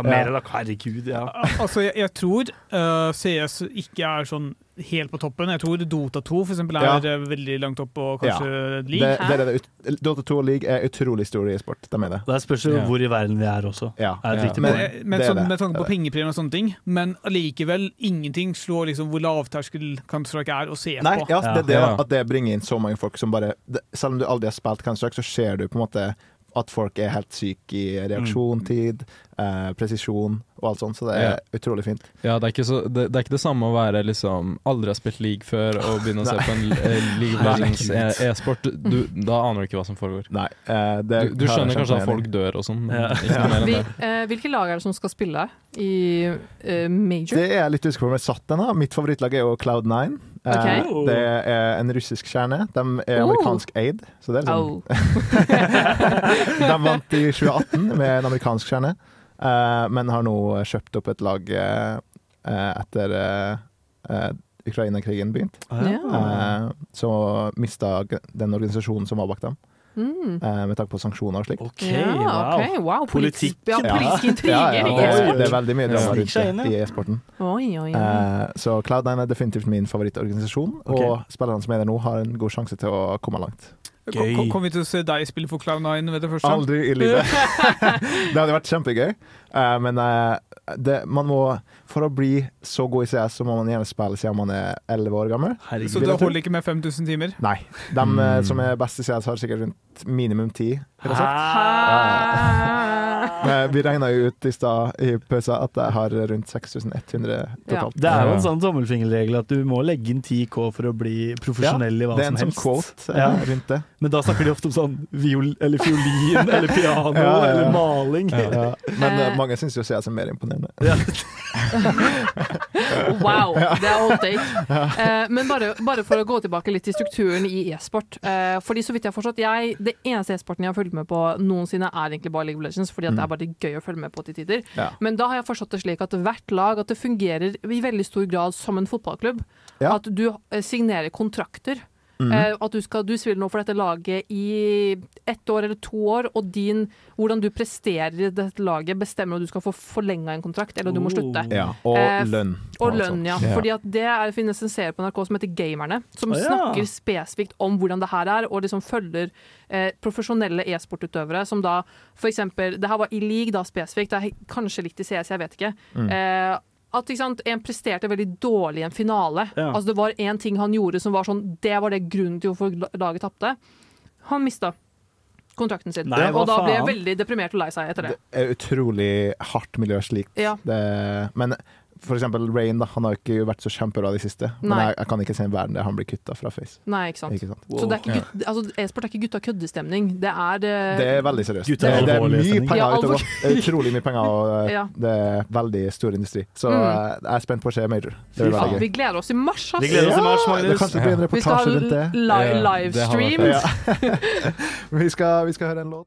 Speaker 2: Herregud, ja.
Speaker 7: Altså, jeg, jeg tror uh, CS ikke er sånn helt på toppen. Jeg tror Dota 2 for eksempel, er
Speaker 1: Ja.
Speaker 7: eh, veldig langt opp og kanskje
Speaker 1: ja.
Speaker 7: league.
Speaker 1: det det, det ut, Dota 2 og League er utrolig stor i sport. De er det.
Speaker 2: Det spørs jo
Speaker 1: Ja.
Speaker 2: hvor i verden vi er også.
Speaker 1: Ja.
Speaker 2: Er et
Speaker 1: Ja.
Speaker 7: Men, eh, men
Speaker 1: er
Speaker 7: sånn, med tanke på
Speaker 1: Det er
Speaker 7: og sånne ting. Men allikevel, ingenting slår liksom hvor lavterskel Counter-Strike er å se
Speaker 1: Nei,
Speaker 7: på.
Speaker 1: ja, det er det at det bringer inn så mange folk som bare det, Selv om du aldri har spilt Counter-Strike, så ser du på en måte at folk er helt syke i reaksjontid, eh, presisjon og alt sånt. Så det er utrolig fint.
Speaker 5: Ja, det er, ikke så, det, det er ikke det samme å være liksom aldri har spilt league før og begynne å se på en eh, League of Legends
Speaker 1: Herregud.
Speaker 5: e- e-sport. E da aner du ikke hva som foregår.
Speaker 1: Nei, eh, det
Speaker 5: Du, du skjønner kanskje at folk dør og sånn,
Speaker 2: Ja.
Speaker 5: Ja.
Speaker 3: eh, hvilke lag er det som skal spille i eh, major?
Speaker 1: Det er jeg litt usikker på om jeg satt den. da. Mitt favorittlag er jo Cloud9. Eh,
Speaker 3: Ok.
Speaker 1: Det er en russisk kjerne. De er
Speaker 3: Oh.
Speaker 1: amerikansk aid. Så det er sånn.
Speaker 3: Oh.
Speaker 1: De vant i 2018 med en amerikansk kjerne, eh, men har nå kjøpt opp et lag eh, eh, etter Ukraina-krigen begynte.
Speaker 3: Ja.
Speaker 1: Så mista den organisasjonen som var bak dem,
Speaker 3: Mm.
Speaker 1: eh, med tanke på sanksjoner og slikt.
Speaker 2: Ok,
Speaker 3: Ja,
Speaker 2: wow.
Speaker 3: Okay, wow.
Speaker 2: Politikk.
Speaker 3: ja, politiske intriger
Speaker 1: Ja, ja,
Speaker 3: i
Speaker 1: det,
Speaker 3: e-sport.
Speaker 1: det er veldig mye drama rundt det i e-sporten. Eh, så Cloud9 er definitivt min favorittorganisasjon,
Speaker 2: okay.
Speaker 1: og spillerne som er der nå, har en god sjanse til å komme langt.
Speaker 2: Gøy.
Speaker 7: kom- kom vi til å se deg spille for Cloud9 ved det første?
Speaker 1: Aldri i livet. det hadde vært kjempegøy, uh, men uh, det, man må For å bli så god i CS, så må man gjerne spille siden man er 11 år gammel.
Speaker 2: Herregud.
Speaker 7: Så det holder ikke med 5000 timer?
Speaker 1: Nei. De mm. som er best i CS, har sikkert rundt minimum 10. vil jeg sagt.
Speaker 3: Hæ?
Speaker 1: Men Vi regna jo ut i stad i pausa at jeg har rundt 6100 totalt.
Speaker 2: Det er jo en sånn tommelfingerregel at du må legge inn 10K for å bli profesjonell i hva som helst.
Speaker 1: det er en sånn quote eh,
Speaker 2: Ja.
Speaker 1: rundt det.
Speaker 2: Men da snakker de ofte om sånn viol, eller fiolin eller piano
Speaker 1: Ja, ja, ja.
Speaker 2: eller maling.
Speaker 1: Ja, ja. Men Eh. mange syns jo CS er mer imponerende.
Speaker 3: Wow, det er old take. Uh, men bare, bare for å gå tilbake litt til strukturen i e-sport. Uh, fordi så vidt jeg har forstått, jeg, Det eneste e-sporten jeg har fulgt med på noensinne, er egentlig bare League of Legends, fordi at det er bare gøy å følge med på til tider.
Speaker 1: Ja.
Speaker 3: Men da har jeg forstått det slik at hvert lag at det fungerer i veldig stor grad som en fotballklubb.
Speaker 1: Ja.
Speaker 3: At du eh, signerer kontrakter. Eh, at du, skal, du spiller nå for dette laget i ett år eller to år, og din, hvordan du presterer i dette laget, bestemmer om du skal få forlenga en kontrakt, eller du må slutte.
Speaker 1: Ja, og
Speaker 3: Eh,
Speaker 1: lønn.
Speaker 3: Og lønn, ja.
Speaker 5: Ja.
Speaker 3: Fordi at det er, finnes en serie på NRK som heter Gamerne, som
Speaker 2: Å, ja.
Speaker 3: snakker spesifikt om hvordan det her er, og liksom følger eh, profesjonelle e-sportutøvere som da for eksempel Det her var i league da spesifikt, det er kanskje litt i CS, jeg vet ikke.
Speaker 1: Mm.
Speaker 3: Eh, at ikke sant, En presterte veldig dårlig i en finale.
Speaker 2: Ja.
Speaker 3: Altså Det var én ting han gjorde som var sånn Det var det grunnen til hvorfor laget tapte. Han mista kontrakten sin.
Speaker 2: Nei,
Speaker 3: og da ble jeg veldig deprimert og lei seg etter det.
Speaker 1: Det er utrolig hardt miljø slikt.
Speaker 3: Ja.
Speaker 1: Det, men for eksempel Rain, da, han har jo ikke vært så kjempebra de siste. Men jeg, jeg kan ikke se en verden der han blir kutta fra Face.
Speaker 3: Nei, ikke sant.
Speaker 1: Ikke sant?
Speaker 3: Så det er ikke gutt, altså, e-sport er ikke gutta køddestemning. Det er eh,
Speaker 1: Det er veldig seriøst.
Speaker 2: Gutta
Speaker 1: Det,
Speaker 2: er
Speaker 1: det er mye penger
Speaker 3: Ja,
Speaker 1: ute og går. Det er utrolig mye penger, og eh,
Speaker 3: Ja.
Speaker 1: det er veldig stor industri. Så
Speaker 3: Mm.
Speaker 1: eh, jeg er spent på å se Major. Det blir
Speaker 3: ja, Vi gleder oss i mars, altså.
Speaker 2: Vi gleder oss i mars,
Speaker 1: det
Speaker 2: Magnus.
Speaker 1: kanskje blir en
Speaker 3: Vi skal ha
Speaker 1: reportasje rundt det.
Speaker 3: li
Speaker 5: Ja, det har
Speaker 3: livestream.
Speaker 1: Ja. vi, skal, vi skal høre en låt.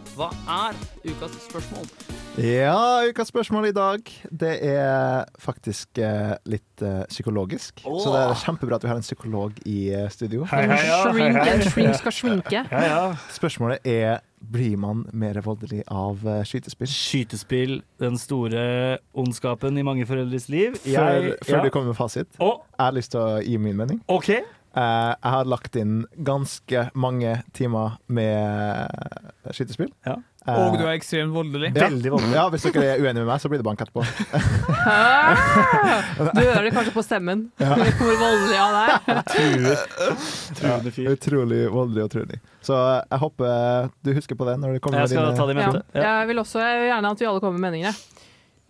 Speaker 8: Hva er ukas spørsmål?
Speaker 1: Ja, ukas spørsmål i dag, det er faktisk eh, litt eh, psykologisk. Så det er kjempebra at vi har en psykolog i eh, studio.
Speaker 2: Hei, hei, ja, hei,
Speaker 3: Shrink
Speaker 2: hei.
Speaker 3: shrink skal sminke.
Speaker 2: Ja, ja.
Speaker 1: Spørsmålet er blir man mer voldelig av eh, skytespill.
Speaker 2: Skytespill, den store ondskapen i mange foreldres liv.
Speaker 1: Før, før
Speaker 2: ja.
Speaker 1: du kommer med fasit,
Speaker 2: Å,
Speaker 1: jeg har lyst til å gi min mening.
Speaker 2: OK.
Speaker 1: Eh, jeg har lagt inn ganske mange timer med skytespill.
Speaker 2: Ja.
Speaker 1: Eh,
Speaker 7: Og du er ekstremt voldelig.
Speaker 1: ja.
Speaker 2: Veldig voldelig.
Speaker 1: Ja, hvis dere er uenige med meg, så blir det bank etterpå.
Speaker 3: Du hører det kanskje på stemmen hvor voldelig han er.
Speaker 2: Truende fyr.
Speaker 1: utrolig voldelig og truende. Så jeg håper du husker på det når du kommer
Speaker 2: Jeg
Speaker 1: med dine
Speaker 2: ta det i mente. Ja.
Speaker 3: Jeg vil også gjerne at vi alle kommer med meningene.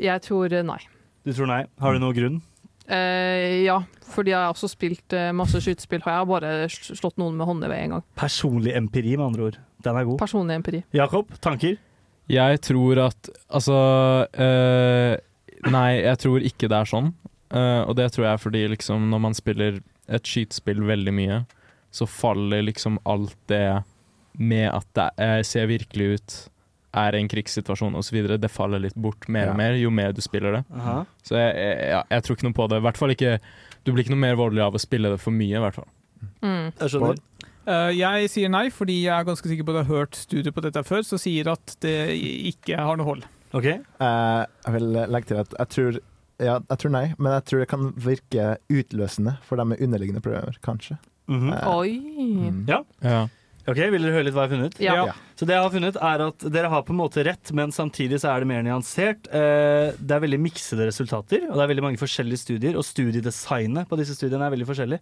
Speaker 3: Jeg tror eh, nei.
Speaker 2: Du tror nei? Har du noen grunn?
Speaker 3: Eh, ja, fordi jeg har også spilt eh, masse skytespill. Har jeg bare slått noen med håndjern én gang.
Speaker 2: Personlig empiri, med andre ord. Den er god.
Speaker 3: Personlig empiri.
Speaker 2: Jakob, tanker?
Speaker 5: Jeg tror at Altså eh, Nei, jeg tror ikke det er sånn. Eh, og det tror jeg er fordi liksom når man spiller et skytespill veldig mye, så faller liksom alt det med at det er, ser virkelig ut, er en krigssituasjon osv., det faller litt bort mer
Speaker 2: Ja.
Speaker 5: og mer jo mer du spiller det.
Speaker 2: Aha.
Speaker 5: Så jeg, jeg, ja, jeg tror ikke noe på det. I hvert fall ikke Du blir ikke noe mer voldelig av å spille det for mye, i hvert fall.
Speaker 3: Mm.
Speaker 2: Jeg skjønner.
Speaker 7: Uh, jeg sier nei, fordi jeg er ganske sikker på at jeg har hørt studier på dette før, som sier at det ikke har noe hold.
Speaker 2: Ok.
Speaker 1: uh, jeg vil legge til at jeg tror ja, jeg tror nei, men jeg tror det kan virke utløsende for dem med underliggende problemer, kanskje.
Speaker 2: Mm
Speaker 1: -hmm.
Speaker 3: uh, Oi.
Speaker 1: mm.
Speaker 2: Ja.
Speaker 5: Ja.
Speaker 2: Ok, Vil dere høre litt hva jeg har funnet?
Speaker 3: Ja.
Speaker 1: Ja.
Speaker 2: Så det jeg har funnet er at Dere har på en måte rett, men samtidig så er det mer nyansert. Eh, det er veldig miksede resultater, og det er veldig mange forskjellige studier. Og studiedesignet på disse studiene er veldig forskjellig.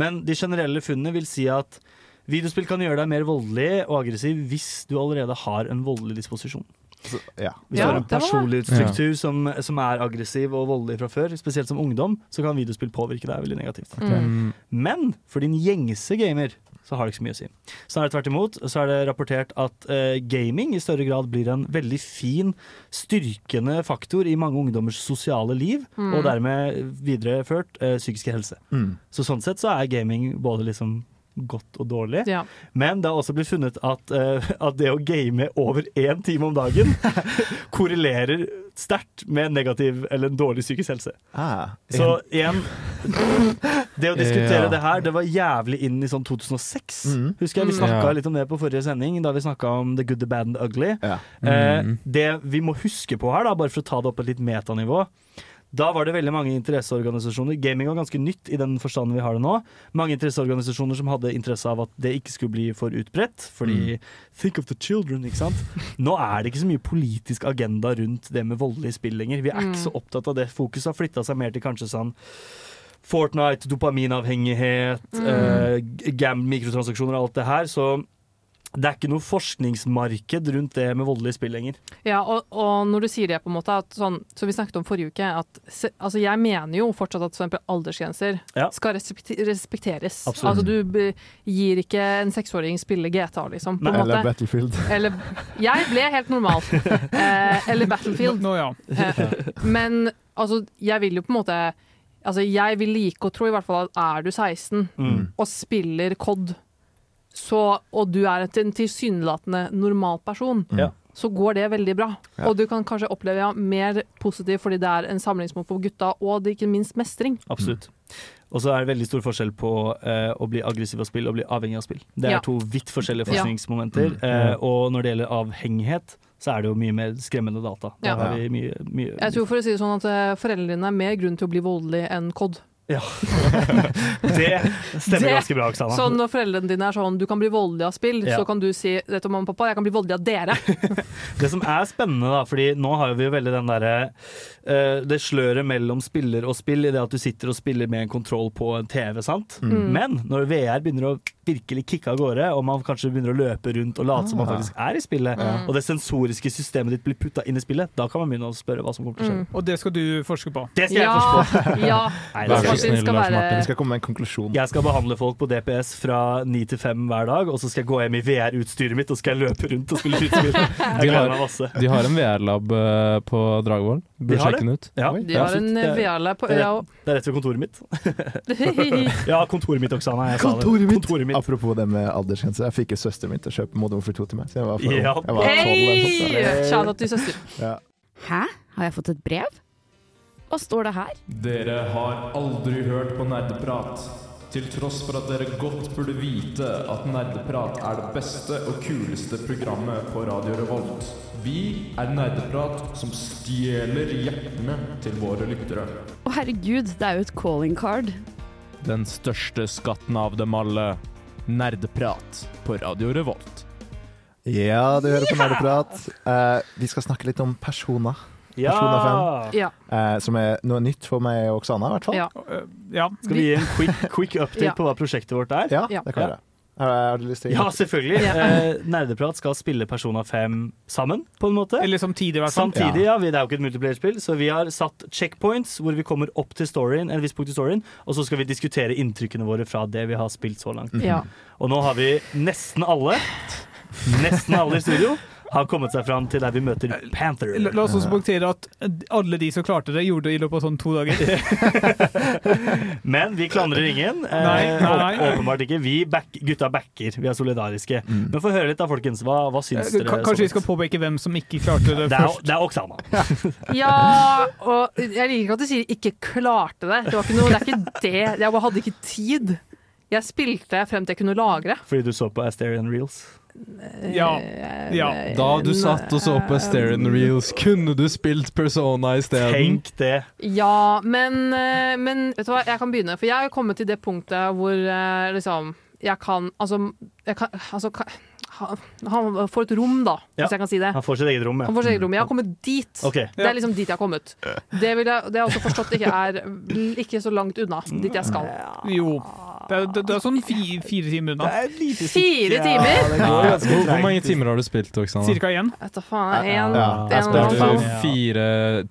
Speaker 2: Men de generelle funnene vil si at videospill kan gjøre deg mer voldelig og aggressiv hvis du allerede har en voldelig disposisjon.
Speaker 1: Så, ja.
Speaker 2: Hvis
Speaker 3: Ja,
Speaker 2: du har en personlighetsstruktur som, som er aggressiv og voldelig fra før, spesielt som ungdom, så kan videospill påvirke deg veldig negativt.
Speaker 3: Mm.
Speaker 2: Men for din gjengse gamer så har det ikke så mye å si. Snarere tvert imot så er det rapportert at eh, gaming i større grad blir en veldig fin, styrkende faktor i mange ungdommers sosiale liv,
Speaker 3: Mm.
Speaker 2: og dermed videreført eh, psykiske helse.
Speaker 1: Mm.
Speaker 2: Så sånn sett så er gaming både liksom godt og dårlig.
Speaker 3: Ja.
Speaker 2: Men det har også blitt funnet at, uh, at det å game over én time om dagen korrelerer sterkt med negativ eller en dårlig psykisk helse.
Speaker 1: Ah,
Speaker 2: Så igjen Det å diskutere
Speaker 5: Ja.
Speaker 2: det her, det var jævlig inn i sånn 2006.
Speaker 1: mm.
Speaker 2: Husker jeg Vi
Speaker 3: Mm.
Speaker 2: snakka
Speaker 5: Ja.
Speaker 2: litt om det på forrige sending, da vi snakka om The Good, The Bad and The Ugly.
Speaker 1: Ja.
Speaker 2: Eh,
Speaker 5: Mm.
Speaker 2: det vi må huske på her, da, bare for å ta det opp på et litt metanivå da var det veldig mange interesseorganisasjoner. Gaming var ganske nytt i den forstanden vi har det nå. Mange interesseorganisasjoner som hadde interesse av at det ikke skulle bli for utbredt. Fordi think of the children, ikke sant. Nå er det ikke så mye politisk agenda rundt det med voldelige spill lenger. Vi er ikke
Speaker 3: Mm.
Speaker 2: så opptatt av det. Fokuset har flytta seg mer til kanskje sånn Fortnite, dopaminavhengighet,
Speaker 3: Mm.
Speaker 2: eh, gam, mikrotransaksjoner og alt det her. Så det er ikke noe forskningsmarked rundt det med voldelige spill lenger.
Speaker 3: Ja, og, og når du sier det, på en måte, at sånn, som vi snakket om forrige uke, at altså jeg mener jo fortsatt at for aldersgrenser
Speaker 2: Ja.
Speaker 3: skal respekteres.
Speaker 2: Absolutt.
Speaker 3: Altså du gir ikke en seksåring spille GTA, liksom. På en
Speaker 1: Eller. Battlefield.
Speaker 3: Eller Jeg ble helt normal. Eh, eller Battlefield.
Speaker 7: Nå, ja.
Speaker 3: Eh, men altså, jeg vil jo på en måte Altså, jeg vil like å tro i hvert fall at er du 16
Speaker 2: Mm.
Speaker 3: og spiller COD, så, og du er en tilsynelatende normal person,
Speaker 2: Ja.
Speaker 3: så går det veldig bra.
Speaker 1: Ja.
Speaker 3: Og du kan kanskje oppleve ja, mer positivt fordi det er en samlingsmål for gutta, og det er ikke minst mestring.
Speaker 2: Absolutt. Og så er det veldig stor forskjell på eh, å bli aggressiv av spill og bli avhengig av spill. Det er
Speaker 3: Ja.
Speaker 2: to vidt forskjellige forskningsmomenter.
Speaker 1: Mm.
Speaker 2: Eh, og når det gjelder avhengighet, så er det jo mye mer skremmende data. Da
Speaker 3: Ja.
Speaker 2: har vi mye, mye
Speaker 3: Jeg tror for å si det sånn at eh, foreldrene dine er mer grunn til å bli voldelig enn COD.
Speaker 2: Ja. det stemmer
Speaker 3: Det-
Speaker 2: ganske bra, Oksana.
Speaker 3: Så når foreldrene dine er sånn du kan bli voldelig av spill,
Speaker 2: Ja.
Speaker 3: så kan du si dette mamma og pappa, jeg kan bli voldelig av dere.
Speaker 2: Det som er spennende, da, fordi nå har vi jo veldig den derre uh, Det sløret mellom spiller og spill i det at du sitter og spiller med en kontroll på en TV, sant.
Speaker 3: Mm.
Speaker 2: Men når VR begynner å virkelig kicke av gårde, og man kanskje begynner å løpe rundt og late som man
Speaker 1: Ah.
Speaker 2: faktisk er i spillet,
Speaker 3: Mm.
Speaker 2: og det sensoriske systemet ditt blir putta inn i spillet, da kan man begynne å spørre hva som kommer til å skje.
Speaker 3: Mm.
Speaker 7: Og det skal du forske på.
Speaker 2: Det skal jeg
Speaker 3: Ja,
Speaker 2: forstå på.
Speaker 3: ja.
Speaker 2: Nei, det skal
Speaker 5: snill, Lars
Speaker 3: være-
Speaker 5: Martin.
Speaker 1: Vi skal komme med en konklusjon.
Speaker 2: Jeg skal behandle folk på DPS fra ni til fem hver dag, og så skal jeg gå hjem i VR-utstyret mitt og skal jeg løpe rundt og spille skytespill. Jeg
Speaker 5: De
Speaker 2: gleder
Speaker 5: har-
Speaker 2: meg masse.
Speaker 5: De har en VR-lab eh, på Dragvoll.
Speaker 2: Burde
Speaker 5: sjekke den ut.
Speaker 2: Ja,
Speaker 3: De har en.
Speaker 2: Er-
Speaker 3: VR-lab på
Speaker 2: det
Speaker 3: ja,
Speaker 2: rett- Det er rett ved kontoret mitt. Ja, kontoret mitt, Oksana. Jeg sa det.
Speaker 1: Kontoret mitt.
Speaker 2: Kontoret mitt.
Speaker 1: Apropos det med aldersgrense. Jeg fikk jo søsteren min til å kjøpe Modern Warfare 2 til meg. Så jeg var, for,
Speaker 2: Ja.
Speaker 1: jeg var 12 eller noe sånt.
Speaker 3: Hei! Shout-out til søster.
Speaker 1: Ja.
Speaker 14: Hæ? Har jeg fått et brev? Hva står det her?
Speaker 13: Dere har aldri hørt på nerdeprat. Til tross for at dere godt burde vite at Nerdeprat er det beste og kuleste programmet på Radio Revolt. Vi er Nerdeprat som stjeler hjertene til våre lyttere.
Speaker 14: Å herregud, det er jo et calling card.
Speaker 5: Den største skatten av dem alle. Nerdeprat på Radio Revolt.
Speaker 1: ja, du hører på Nerdeprat. Uh, vi skal snakke litt om personer.
Speaker 2: Ja!
Speaker 3: Ja.
Speaker 1: eh, som er noe nytt for meg og Oksana, i hvert fall.
Speaker 3: Ja.
Speaker 7: Eh, ja.
Speaker 2: Skal vi gi en quick, quick update
Speaker 3: Ja.
Speaker 2: på hva prosjektet vårt er?
Speaker 1: Ja, det kan ja. Har, du lyst til
Speaker 2: Ja, selvfølgelig.
Speaker 3: Ja.
Speaker 2: Eh, Nerdeprat skal spille Persona 5 sammen, på en måte.
Speaker 7: Eller samtidig, i hvert fall.
Speaker 2: Samtidig, ja. vi- Det er jo ikke et multiplayer-spill, så vi har satt checkpoints hvor vi kommer opp til storyen, en viss punkt i storyen, og så skal vi diskutere inntrykkene våre fra det vi har spilt så langt.
Speaker 3: Ja.
Speaker 2: Og nå har vi nesten alle, nesten alle i studio, har kommet seg fram til der vi møter Panther.
Speaker 7: La, la oss også poengtere at alle de som klarte det, gjorde det i løpet av sånn to dager.
Speaker 2: Men vi klandrer ingen. Eh,
Speaker 7: Nei, nei, nei.
Speaker 2: Åpenbart ikke. Vi back, gutta backer. Vi er solidariske. Men få høre litt da, folkens. Hva, hva syns dere?
Speaker 7: Kanskje vi skal påpeke hvem som ikke klarte det
Speaker 2: Det er,
Speaker 7: først.
Speaker 2: det er Oksana.
Speaker 3: Ja, og jeg liker ikke at du sier 'ikke klarte det'. Det, var ikke noe, det er ikke det. Jeg bare hadde ikke tid. Jeg spilte frem til jeg kunne lagre.
Speaker 2: Fordi du så på Asterian Reels.
Speaker 7: Ja. ja.
Speaker 5: Da du satt og så på Asterion Reels, kunne du spilt Persona isteden?
Speaker 2: Tenk det.
Speaker 3: Ja, men, eh, men vet du hva, jeg kan begynne. For jeg har kommet til det punktet hvor eh, liksom jeg kan Altså, jeg kan, altså kan, han, han får et rom, da,
Speaker 2: Ja.
Speaker 3: hvis jeg kan si det.
Speaker 2: Han får sitt eget rom, ja.
Speaker 3: Han får sitt eget rom. Jeg har kommet dit.
Speaker 2: Okay.
Speaker 3: Det er liksom dit jeg har kommet. Det, vil jeg, det har jeg også forstått ikke er ikke så langt unna dit jeg skal.
Speaker 7: Jo. Det er, det, det er sånn fi, fire timer unna.
Speaker 3: Fire timer?
Speaker 5: Hvor, hvor mange timer har du spilt, Oksana?
Speaker 7: Cirka én.
Speaker 3: Vet da faen. En,
Speaker 5: Ja,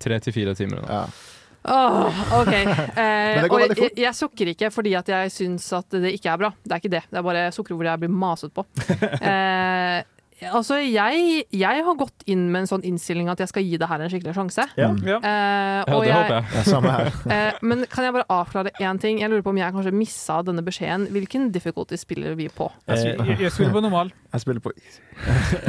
Speaker 5: tre til fire timer. unna.
Speaker 3: Åh, OK. Eh, og jeg, jeg sukker ikke fordi at jeg syns at det ikke er bra. Det er ikke det. Det er bare sukker hvor jeg blir maset på. Eh, altså, jeg, jeg har gått inn med en sånn innstilling at jeg skal gi det her en skikkelig sjanse.
Speaker 1: Ja.
Speaker 7: Ja.
Speaker 3: Eh,
Speaker 1: Ja,
Speaker 3: og
Speaker 1: det håper jeg. Ja, samme her.
Speaker 3: Eh, men kan jeg bare avklare én ting? Jeg lurer på om jeg kanskje missa denne beskjeden. Hvilken difficulty spiller vi på?
Speaker 7: Jeg, jeg, jeg spiller på normal.
Speaker 1: Jeg spiller på easy.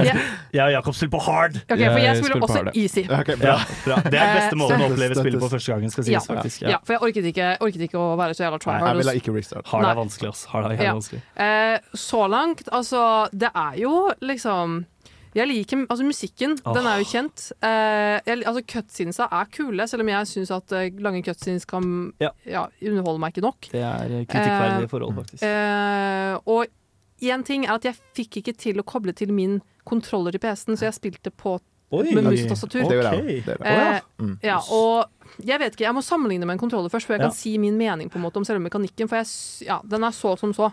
Speaker 2: Jeg og Jakob spiller på hard.
Speaker 3: Ok, for jeg spiller også easy.
Speaker 1: Okay, bra.
Speaker 2: Ja, bra. Det er beste
Speaker 3: Eh,
Speaker 2: måten å oppleve spillet på første gangen, skal sies,
Speaker 3: Ja,
Speaker 2: faktisk.
Speaker 3: ja, for jeg orket ikke, orket ikke å være så jævla try
Speaker 1: Nei,
Speaker 3: hard.
Speaker 1: jeg ville ikke restart.
Speaker 2: Hard er vanskelig, ass. Hard er vanskelig.
Speaker 3: Eh, så langt, altså Det er jo liksom jeg liker altså musikken. Den er jo kjent. Eh, jeg, altså Cutscenesa er kule, selv om jeg syns at eh, lange cutscenes kan
Speaker 2: Ja.
Speaker 3: ja, underholde meg ikke nok.
Speaker 2: Det er eh, kritikkverdige
Speaker 3: Eh,
Speaker 2: forhold, faktisk.
Speaker 3: Eh, og én ting er at jeg fikk ikke til å koble til min kontroller til PC-en, så jeg spilte på
Speaker 2: Oi.
Speaker 3: med mus-tastatur.
Speaker 1: Jeg.
Speaker 3: Eh,
Speaker 1: Mm.
Speaker 3: ja, og jeg vet ikke, jeg må sammenligne med en kontroller først, før jeg
Speaker 1: Ja.
Speaker 3: kan si min mening på en måte om selve mekanikken, for jeg, den er så som så.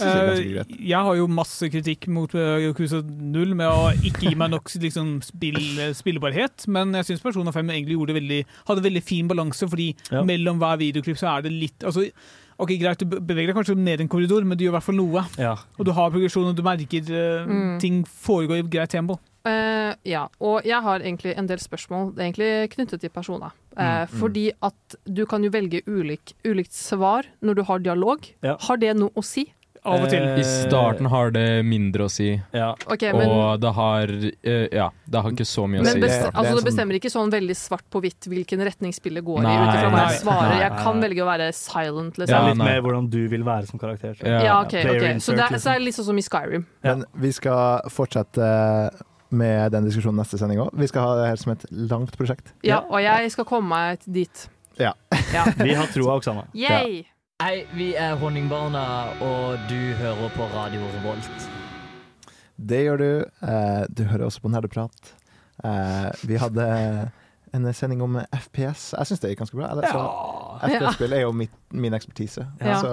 Speaker 1: Jeg
Speaker 7: Eh, jeg har jo masse kritikk mot uh, Yakuza 0 med å ikke gi meg nok liksom, spill, spillbarhet, men jeg syns Persona 5 egentlig gjorde veldig, hadde veldig fin balanse, fordi
Speaker 2: Ja.
Speaker 7: mellom hver videoklipp så er det litt altså, Ok, Greit, du beveger deg kanskje ned en korridor, men du gjør i hvert fall noe.
Speaker 2: Ja.
Speaker 7: Og du har progresjon, og du merker uh,
Speaker 3: Mm.
Speaker 7: ting foregår i greit tempo.
Speaker 3: Uh, ja, og jeg har egentlig en del spørsmål Det er egentlig knyttet til personer. Uh,
Speaker 7: Mm, mm.
Speaker 3: Fordi at du kan jo velge ulik, ulikt svar når du har dialog.
Speaker 2: Ja.
Speaker 3: Har det noe å si?
Speaker 7: Av og til.
Speaker 5: I starten har det mindre å si,
Speaker 3: Ok, men-
Speaker 5: og det har eh, Ja, det har ikke så mye å
Speaker 3: Men
Speaker 5: si.
Speaker 3: best, altså, det bestemmer ikke sånn veldig svart på hvitt hvilken retning spillet går
Speaker 5: Nei,
Speaker 3: i, ut ifra hva jeg svarer. Jeg kan velge å være silent, liksom.
Speaker 2: Ja, litt mer hvordan du vil være som karakter.
Speaker 3: Ja, ok,
Speaker 2: okay.
Speaker 3: ok. Så det, er, så er det litt sånn som i Skyrim.
Speaker 1: Men vi skal fortsette med den diskusjonen neste sending òg. Vi skal ha det her som et langt prosjekt.
Speaker 3: Ja, og jeg skal komme meg dit.
Speaker 1: Ja.
Speaker 3: Ja.
Speaker 2: Vi har troa, Oksana.
Speaker 3: Yay!
Speaker 15: Hei, vi er Honningbarna, og du hører på Radio Revolt.
Speaker 1: Det gjør du. Eh, du hører også på Nerdeprat. Eh, vi hadde en sending om FPS. Jeg syns det gikk ganske bra. Eller, så, FPS-spill er jo mitt, min ekspertise.
Speaker 3: Ja.
Speaker 1: Så,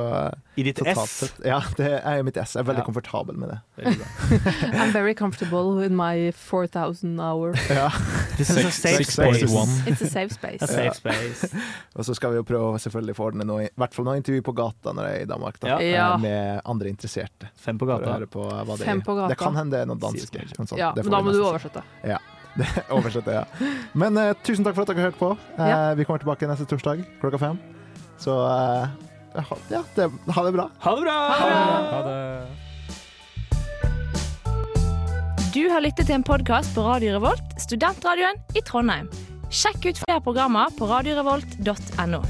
Speaker 2: I ditt
Speaker 1: totalt
Speaker 2: S?
Speaker 1: Ja, det er jo mitt S. Jeg er veldig
Speaker 2: Ja.
Speaker 1: komfortabel med det.
Speaker 3: I'm very comfortable with my 4000 hour.
Speaker 1: Ja.
Speaker 2: This is a safe space.
Speaker 3: It's a safe space.
Speaker 2: A safe space.
Speaker 1: Og så skal vi jo prøve å selvfølgelig få ordne noe, i hvert fall noe intervju på gata når jeg er i Danmark. Da,
Speaker 2: Ja.
Speaker 1: eh, Med andre interesserte.
Speaker 2: Fem på gata.
Speaker 1: på det,
Speaker 3: Fem på gata.
Speaker 1: det kan hende det er noen danske.
Speaker 3: Ja, men da må du oversette.
Speaker 1: Ja. Det, oversette, ja. Men eh, tusen takk for at dere hørte på. Eh,
Speaker 3: Ja.
Speaker 1: Vi kommer tilbake neste torsdag klokka fem. Så eh, ja, det, ha det bra.
Speaker 2: Ha det bra!
Speaker 5: Ha det.
Speaker 14: Du har lyttet til en podkast på Radio Revolt, studentradioen i Trondheim. Sjekk ut flere programmer på radiorevolt.no.